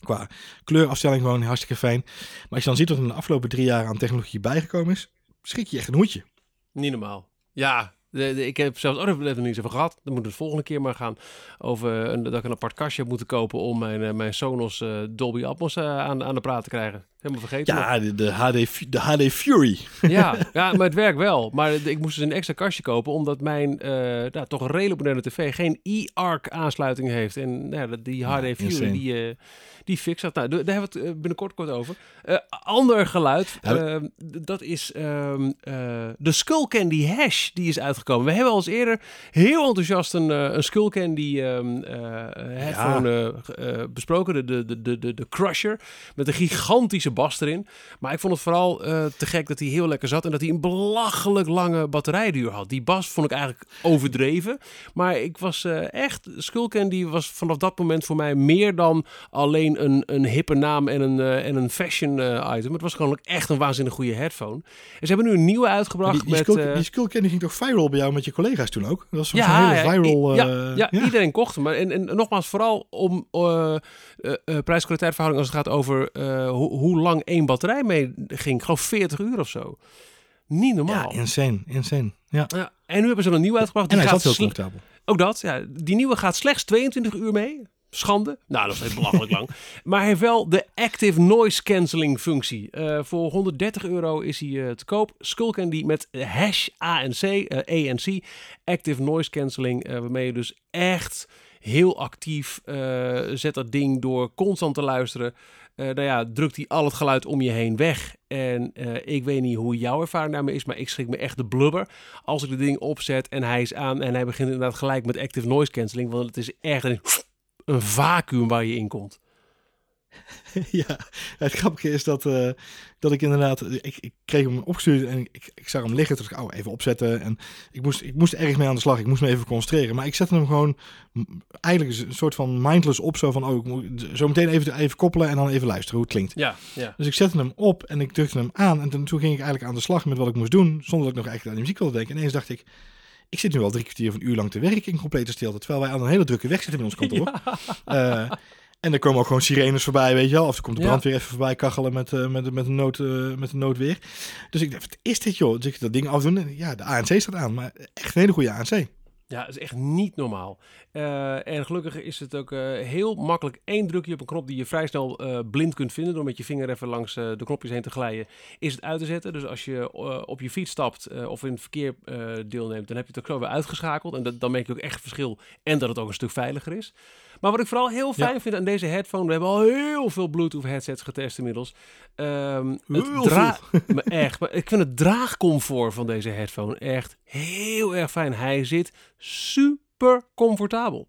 [SPEAKER 2] qua kleurafstelling gewoon hartstikke fijn. Maar als je dan ziet wat er in de afgelopen drie jaar aan technologie bijgekomen is, schrik je echt een hoedje.
[SPEAKER 1] Niet normaal. Ja, de, ik heb zelfs ook er niet eens over gehad. Dan moet het volgende keer maar gaan over een, dat ik een apart kastje heb moeten kopen om mijn, eh, mijn Sonos uh, Dolby Atmos uh, aan, aan de praat te krijgen. Helemaal vergeten.
[SPEAKER 2] Ja, de, de, HD, de HD Fury.
[SPEAKER 1] Ja, ja, maar het werkt wel. Maar ik moest dus een extra kastje kopen omdat mijn nou, toch een redelijk moderne tv geen e-arc aansluiting heeft. En nou, die HD Fury die die fix dat. Nou, daar hebben we het eh, binnenkort kort over. Uh, ander geluid, uh, dat is um, uh, de Skullcandy Hash, die is uitgekomen. We hebben al eens eerder heel enthousiast een, een Skullcandy um, headphone ja. besproken, de, de, de, de, de Crusher, met een gigantische bas erin. Maar ik vond het vooral te gek dat hij heel lekker zat en dat hij een belachelijk lange batterijduur had. Die bas vond ik eigenlijk overdreven, maar ik was echt, Skullcandy was vanaf dat moment voor mij meer dan alleen een, een hippe naam en een, uh, en een fashion item. Het was gewoon echt een waanzinnig goede headphone. En ze hebben nu een nieuwe uitgebracht die,
[SPEAKER 2] die
[SPEAKER 1] met...
[SPEAKER 2] Skull, die Skullcandy ging toch viral bij jou met je collega's toen ook? Dat was ja, een hele viral...
[SPEAKER 1] Ja, ja, ja, iedereen kocht hem. Maar en, en nogmaals, vooral om prijs-kwaliteit verhouding als het gaat over ho hoe lang één batterij mee ging. Gewoon 40 uur of zo. Niet normaal.
[SPEAKER 2] Ja, insane, insane. Ja.
[SPEAKER 1] ja. En nu hebben ze een nieuwe uitgebracht.
[SPEAKER 2] Die en hij zat heel comfortabel.
[SPEAKER 1] Ook dat, ja. Die nieuwe gaat slechts 22 uur mee. Schande. Nou, dat is belachelijk lang. Maar hij heeft wel de Active Noise Cancelling functie. Uh, voor 130 euro is hij uh, te koop. Skullcandy met hash ANC, uh, ANC. Active Noise Cancelling. waarmee je dus echt heel actief zet dat ding door constant te luisteren. Nou ja, drukt hij al het geluid om je heen weg. En ik weet niet hoe jouw ervaring daarmee is, maar ik schrik me echt de blubber als ik het ding opzet en hij is aan en hij begint inderdaad gelijk met active noise cancelling, want het is echt een vacuüm waar je in komt.
[SPEAKER 2] ja, het grappige is dat, uh, dat ik inderdaad, ik, ik kreeg hem opgestuurd en ik, ik zag hem liggen. Dus ik, oh, even opzetten. En ik moest, ik moest erg mee aan de slag. Ik moest me even concentreren. Maar ik zette hem gewoon eigenlijk een soort van mindless op. Zo van, oh, ik moet zo meteen even, even koppelen en dan even luisteren hoe het klinkt.
[SPEAKER 1] Ja, ja.
[SPEAKER 2] Dus ik zette hem op en ik drukte hem aan. En toen ging ik eigenlijk aan de slag met wat ik moest doen. Zonder dat ik nog echt aan de muziek wilde denken. En ineens dacht ik, ik zit nu al drie kwartier of een uur lang te werken in complete stilte. Terwijl wij aan een hele drukke weg zitten in ons kantoor. Ja. Uh, en er komen ook gewoon sirenes voorbij, weet je wel. Of er komt de brandweer even voorbij kachelen met, uh, met, met, een nood, uh, met een noodweer. Dus ik dacht, wat is dit joh? Dus ik dat ding afdoen en ja, de ANC staat aan. Maar echt een hele goede ANC.
[SPEAKER 1] Ja, dat is echt niet normaal. Uh, en gelukkig is het ook uh, heel makkelijk. één drukje op een knop die je vrij snel uh, blind kunt vinden. door met je vinger even langs de knopjes heen te glijden. Is het uit te zetten. Dus als je op je fiets stapt of in het verkeer deelneemt. dan heb je het ook zo weer uitgeschakeld. En dat, dan merk je ook echt verschil. En dat het ook een stuk veiliger is. Maar wat ik vooral heel fijn ja. vind aan deze headphone. We hebben al heel veel Bluetooth headsets getest inmiddels. Um, het dra maar echt. Maar ik vind het draagcomfort van deze headphone echt heel erg fijn. Hij zit super comfortabel.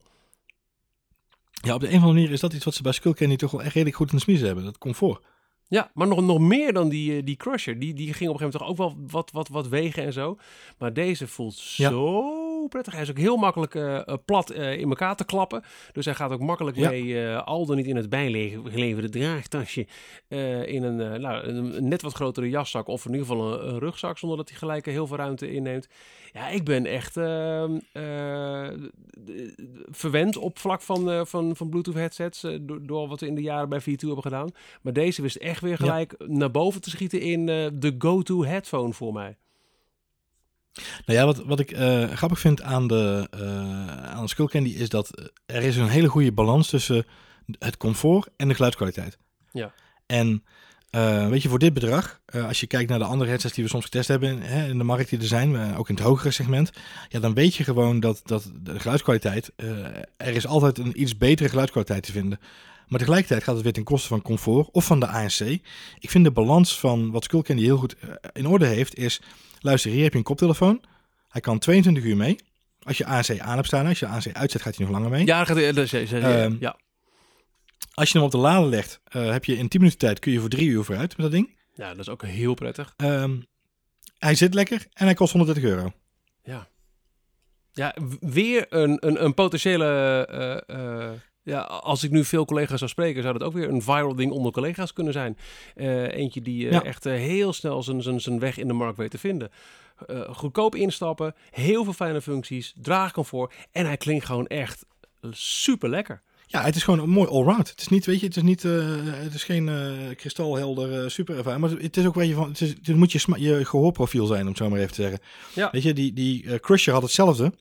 [SPEAKER 2] Ja, op de een of andere manier is dat iets wat ze bij Skullcandy toch wel echt redelijk goed in de smiezen hebben. Dat comfort.
[SPEAKER 1] Ja, maar nog, nog meer dan die, die Crusher. Die, die ging op een gegeven moment toch ook wel wat, wat, wat wegen en zo. Maar deze voelt ja. zo prettig. Hij is ook heel makkelijk eh, eh, plat eh, in elkaar te klappen. Dus hij gaat ook makkelijk
[SPEAKER 2] Ja.
[SPEAKER 1] mee, al dan niet in het bijgeleverde draagtasje, in een, nou, een, net wat grotere jaszak of in ieder geval een, een rugzak, zonder dat hij gelijk heel veel ruimte inneemt. Ja, ik ben echt ehm, eh, verwend op vlak van, van, van Bluetooth headsets, door, door wat we in de jaren bij V2 hebben gedaan. Maar deze wist echt weer gelijk naar boven te schieten in de go-to headphone voor mij.
[SPEAKER 2] Nou ja, wat, wat ik eh, grappig vind aan de, eh aan de Skullcandy is dat eh, er is een hele goede balans tussen het comfort en de geluidskwaliteit.
[SPEAKER 1] Ja.
[SPEAKER 2] En weet je, voor dit bedrag, als je kijkt naar de andere headsets die we soms getest hebben in, hè, in de markt die er zijn, ook in het hogere segment, ja, dan weet je gewoon dat, dat de geluidskwaliteit, er is altijd een iets betere geluidskwaliteit te vinden. Maar tegelijkertijd gaat het weer ten koste van comfort of van de ANC. Ik vind de balans van wat Skullcandy heel goed in orde heeft, is, luister, hier heb je een koptelefoon. Hij kan 22 uur mee. Als je ANC aan hebt staan, als je ANC uitzet, gaat hij nog langer mee.
[SPEAKER 1] Ja, gaat, dat is-
[SPEAKER 2] Ehm,
[SPEAKER 1] ja.
[SPEAKER 2] Als je hem op de lader legt, eh, heb je in 10 minuten tijd kun je voor 3 uur vooruit met dat ding.
[SPEAKER 1] ja, dat is ook heel prettig.
[SPEAKER 2] Ehm, hij zit lekker en hij kost 130 euro.
[SPEAKER 1] Ja, ja weer een, een, een potentiële... eh, eh, ja, als ik nu veel collega's zou spreken, zou dat ook weer een viral ding onder collega's kunnen zijn. Eh, eentje die eh,
[SPEAKER 2] Ja.
[SPEAKER 1] echt eh, heel snel zijn, zijn, zijn weg in de markt weet te vinden. Goedkoop instappen, heel veel fijne functies, draagcomfort en hij klinkt gewoon echt super lekker.
[SPEAKER 2] Ja, het is gewoon een mooi allround. Het is niet, weet je, het is niet, het is geen kristalhelder super ervaring. Maar het is ook weet je van, het, is, het moet je, je gehoorprofiel zijn, om het zo maar even te zeggen.
[SPEAKER 1] Ja.
[SPEAKER 2] Weet je, die, die Crusher had hetzelfde.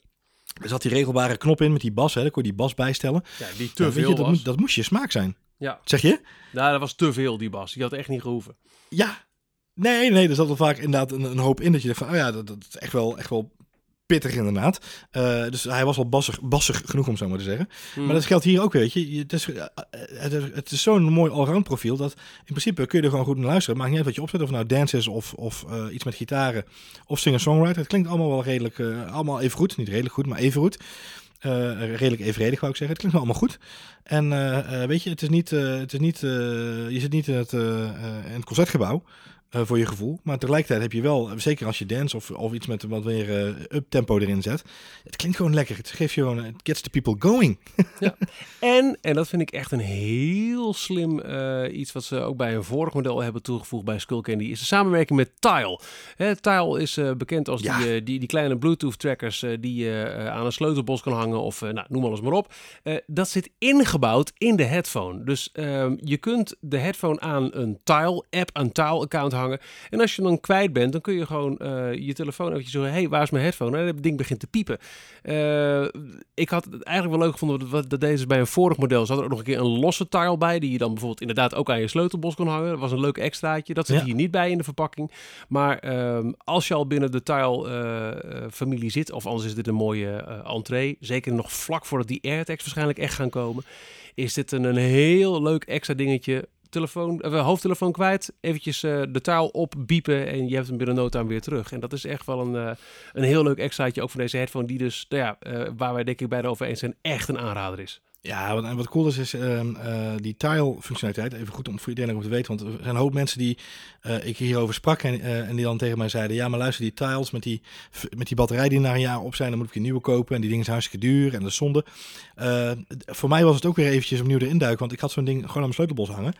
[SPEAKER 2] Er zat die regelbare knop in met die bas, hè, daar kon je die bas bijstellen.
[SPEAKER 1] Ja, die te veel
[SPEAKER 2] je, dat,
[SPEAKER 1] was.
[SPEAKER 2] dat moest je smaak zijn.
[SPEAKER 1] Ja,
[SPEAKER 2] Zeg je?
[SPEAKER 1] nou, dat was te veel die bas. Die had echt niet gehoeven.
[SPEAKER 2] Ja. Nee, nee, er zat wel vaak inderdaad een, een hoop in dat je dacht van, oh ja, dat, dat is echt wel, echt wel pittig inderdaad. Eh, dus hij was wel bassig, bassig genoeg om zo maar te zeggen.
[SPEAKER 1] Hmm.
[SPEAKER 2] Maar dat geldt hier ook, weet je. Je- Het is, eh, het is, het is zo'n mooi allround profiel dat in principe kun je er gewoon goed naar luisteren. Maakt niet uit wat je opzet, of nou dance is of, of eh, iets met gitaren of singer-songwriter. Het klinkt allemaal wel redelijk, allemaal even goed. Niet redelijk goed, maar even goed. Redelijk evenredig wou ik zeggen. Het klinkt allemaal goed. En weet je, het is niet, het is niet je zit niet in het, in het concertgebouw. Eh, voor je gevoel. Maar tegelijkertijd heb je wel, zeker als je dance of, of iets met wat meer eh up-tempo erin zet. Het klinkt gewoon lekker. Het geeft je gewoon, het gets the people going.
[SPEAKER 1] En, en dat vind ik echt een heel slim eh, iets wat ze ook bij een vorig model hebben toegevoegd bij Skullcandy, is de samenwerking met Tile. Hè, Tile is bekend als
[SPEAKER 2] Ja.
[SPEAKER 1] die, die, die kleine Bluetooth trackers die je aan een sleutelbos kan hangen of nou, noem alles maar op. Dat zit ingebouwd in de headphone. Dus ehm, je kunt de headphone aan een Tile app, een Tile account hangen. En als je dan kwijt bent, dan kun je gewoon eh, je telefoon eventjes zeggen, hey, waar is mijn headphone? En het ding begint te piepen. Eh, ik had het eigenlijk wel leuk gevonden dat, dat deze bij een vorig model zat er ook nog een keer een losse tile bij, die je dan bijvoorbeeld inderdaad ook aan je sleutelbos kon hangen. Dat was een leuk extraatje. Dat zit
[SPEAKER 2] Ja.
[SPEAKER 1] hier niet bij in de verpakking. Maar ehm, als je al binnen de tile-familie zit, of anders is dit een mooie eh, entree, zeker nog vlak voordat die AirTags waarschijnlijk echt gaan komen, is dit een, een heel leuk extra dingetje. Telefoon, eh, hoofdtelefoon kwijt, eventjes eh, de taal opbiepen en je hebt hem binnen no time weer terug. En dat is echt wel een, eh, een heel leuk extraatje ook van deze headphone, die dus, nou ja, waar wij denk ik bij over eens zijn, echt een aanrader is.
[SPEAKER 2] Ja, wat, en wat cool is, is ehm, eh, die tile-functionaliteit. Even goed om voor iedereen ook te weten. Want er zijn een hoop mensen die eh, ik hierover sprak. En, eh, en die dan tegen mij zeiden: Ja, maar luister, die tiles met die, met die batterij die na een jaar op zijn. Dan moet ik een nieuwe kopen. En die dingen zijn hartstikke duur. En dat is zonde. Voor mij was het ook weer eventjes opnieuw erin duiken. Want ik had zo'n ding gewoon aan mijn sleutelbos hangen.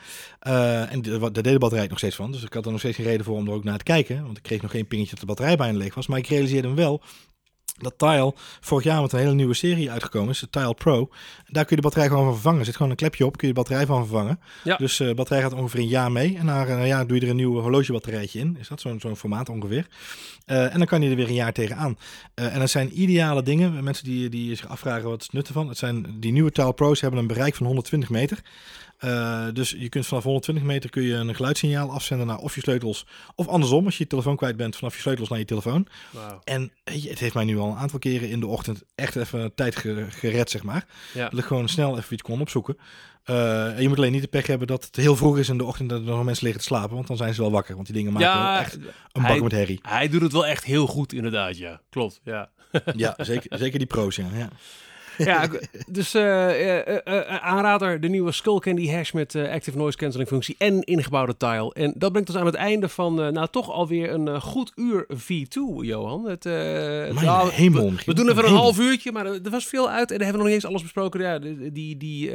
[SPEAKER 2] En daar deed de batterij nog steeds van. Dus ik had er nog steeds geen reden voor om er ook naar te kijken. Want ik kreeg nog geen pingetje dat de batterij bijna leeg was. Maar ik realiseerde hem wel dat Tile vorig jaar met een hele nieuwe serie uitgekomen is, de Tile Pro. Daar kun je de batterij gewoon van vervangen. Er zit gewoon een klepje op, kun je de batterij van vervangen.
[SPEAKER 1] Ja.
[SPEAKER 2] Dus eh, de batterij gaat ongeveer een jaar mee. En na een jaar doe je er een nieuw horlogebatterijtje in. Is dat zo'n zo'n formaat ongeveer? Eh, en dan kan je er weer een jaar tegenaan. Eh en dat zijn ideale dingen. Mensen die, die zich afvragen wat is het nut ervan. Het zijn, die nieuwe Tile Pro's hebben een bereik van 120 meter. Eh, dus je kunt vanaf 120 meter kun je een geluidssignaal afzenden naar of je sleutels. Of andersom, als je je telefoon kwijt bent, vanaf je sleutels naar je telefoon. En het heeft mij nu al een aantal keren in de ochtend echt even tijd ge- gered, zeg maar.
[SPEAKER 1] Ja.
[SPEAKER 2] Dat ik gewoon snel even iets kon opzoeken. En je moet alleen niet de pech hebben dat het heel vroeg is in de ochtend dat er nog mensen liggen te slapen. Want dan zijn ze wel wakker. Want die dingen maken
[SPEAKER 1] Ja,
[SPEAKER 2] echt een bak met herrie.
[SPEAKER 1] hij doet het wel echt heel goed inderdaad, ja. Klopt, ja.
[SPEAKER 2] Ja, zeker, zeker die pro's, ja. ja.
[SPEAKER 1] Ja, dus uh, aanrader, de nieuwe Skull Candy Hash met Active Noise Cancelling functie en ingebouwde tile. En dat brengt ons aan het einde van, nou toch alweer een goed uur V2, Johan. Het,
[SPEAKER 2] hemel.
[SPEAKER 1] We, we doen even een half uurtje, maar er was veel uit en daar hebben we nog niet eens alles besproken. Ja, die, die,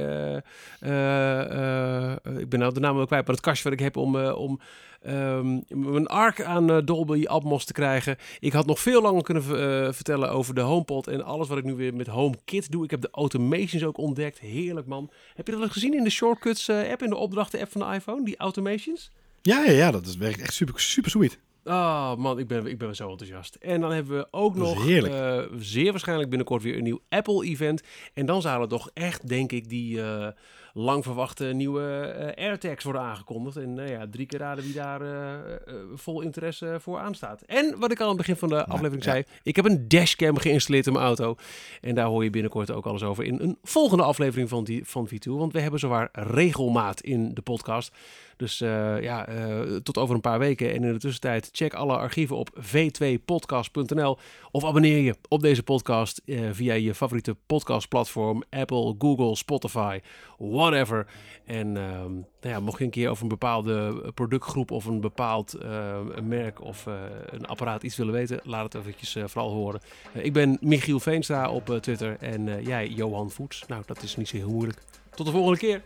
[SPEAKER 1] ik ben nou de naam wel kwijt, maar het kastje wat ik heb om, om um, een arc aan uh, Dolby Atmos te krijgen. Ik had nog veel langer kunnen uh, vertellen over de HomePod en alles wat ik nu weer met HomeKit doe. Ik heb de automations ook ontdekt. Heerlijk man. Heb je dat al gezien in de Shortcuts uh, app, in de opdrachten app van de iPhone? Die automations?
[SPEAKER 2] Ja, ja, ja dat is, werkt echt super, super sweet.
[SPEAKER 1] Oh man, ik ben, ik ben zo enthousiast. En dan hebben we ook nog uh, zeer waarschijnlijk binnenkort weer een nieuw Apple-event. En dan zouden toch echt, denk ik, die uh, lang verwachte nieuwe uh, AirTags worden aangekondigd. En nou ja, drie keer raden wie daar vol interesse voor aanstaat. En wat ik al aan het begin van de aflevering zei, ik heb een dashcam geïnstalleerd in mijn auto. En daar hoor je binnenkort ook alles over in een volgende aflevering van, die, van V2. Want we hebben zowaar regelmaat in de podcast. Dus uh, ja, uh, tot over een paar weken. En in de tussentijd check alle archieven op v2podcast.nl. Of abonneer je op deze podcast uh, via je favoriete podcastplatform. Apple, Google, Spotify, whatever. En ehm, nou ja, mocht je een keer over een bepaalde productgroep of een bepaald merk of een apparaat iets willen weten, laat het eventjes vooral horen. ik ben Michiel Veenstra op Twitter en jij Johan Voets. Nou, dat is niet zo heel moeilijk. Tot de volgende keer.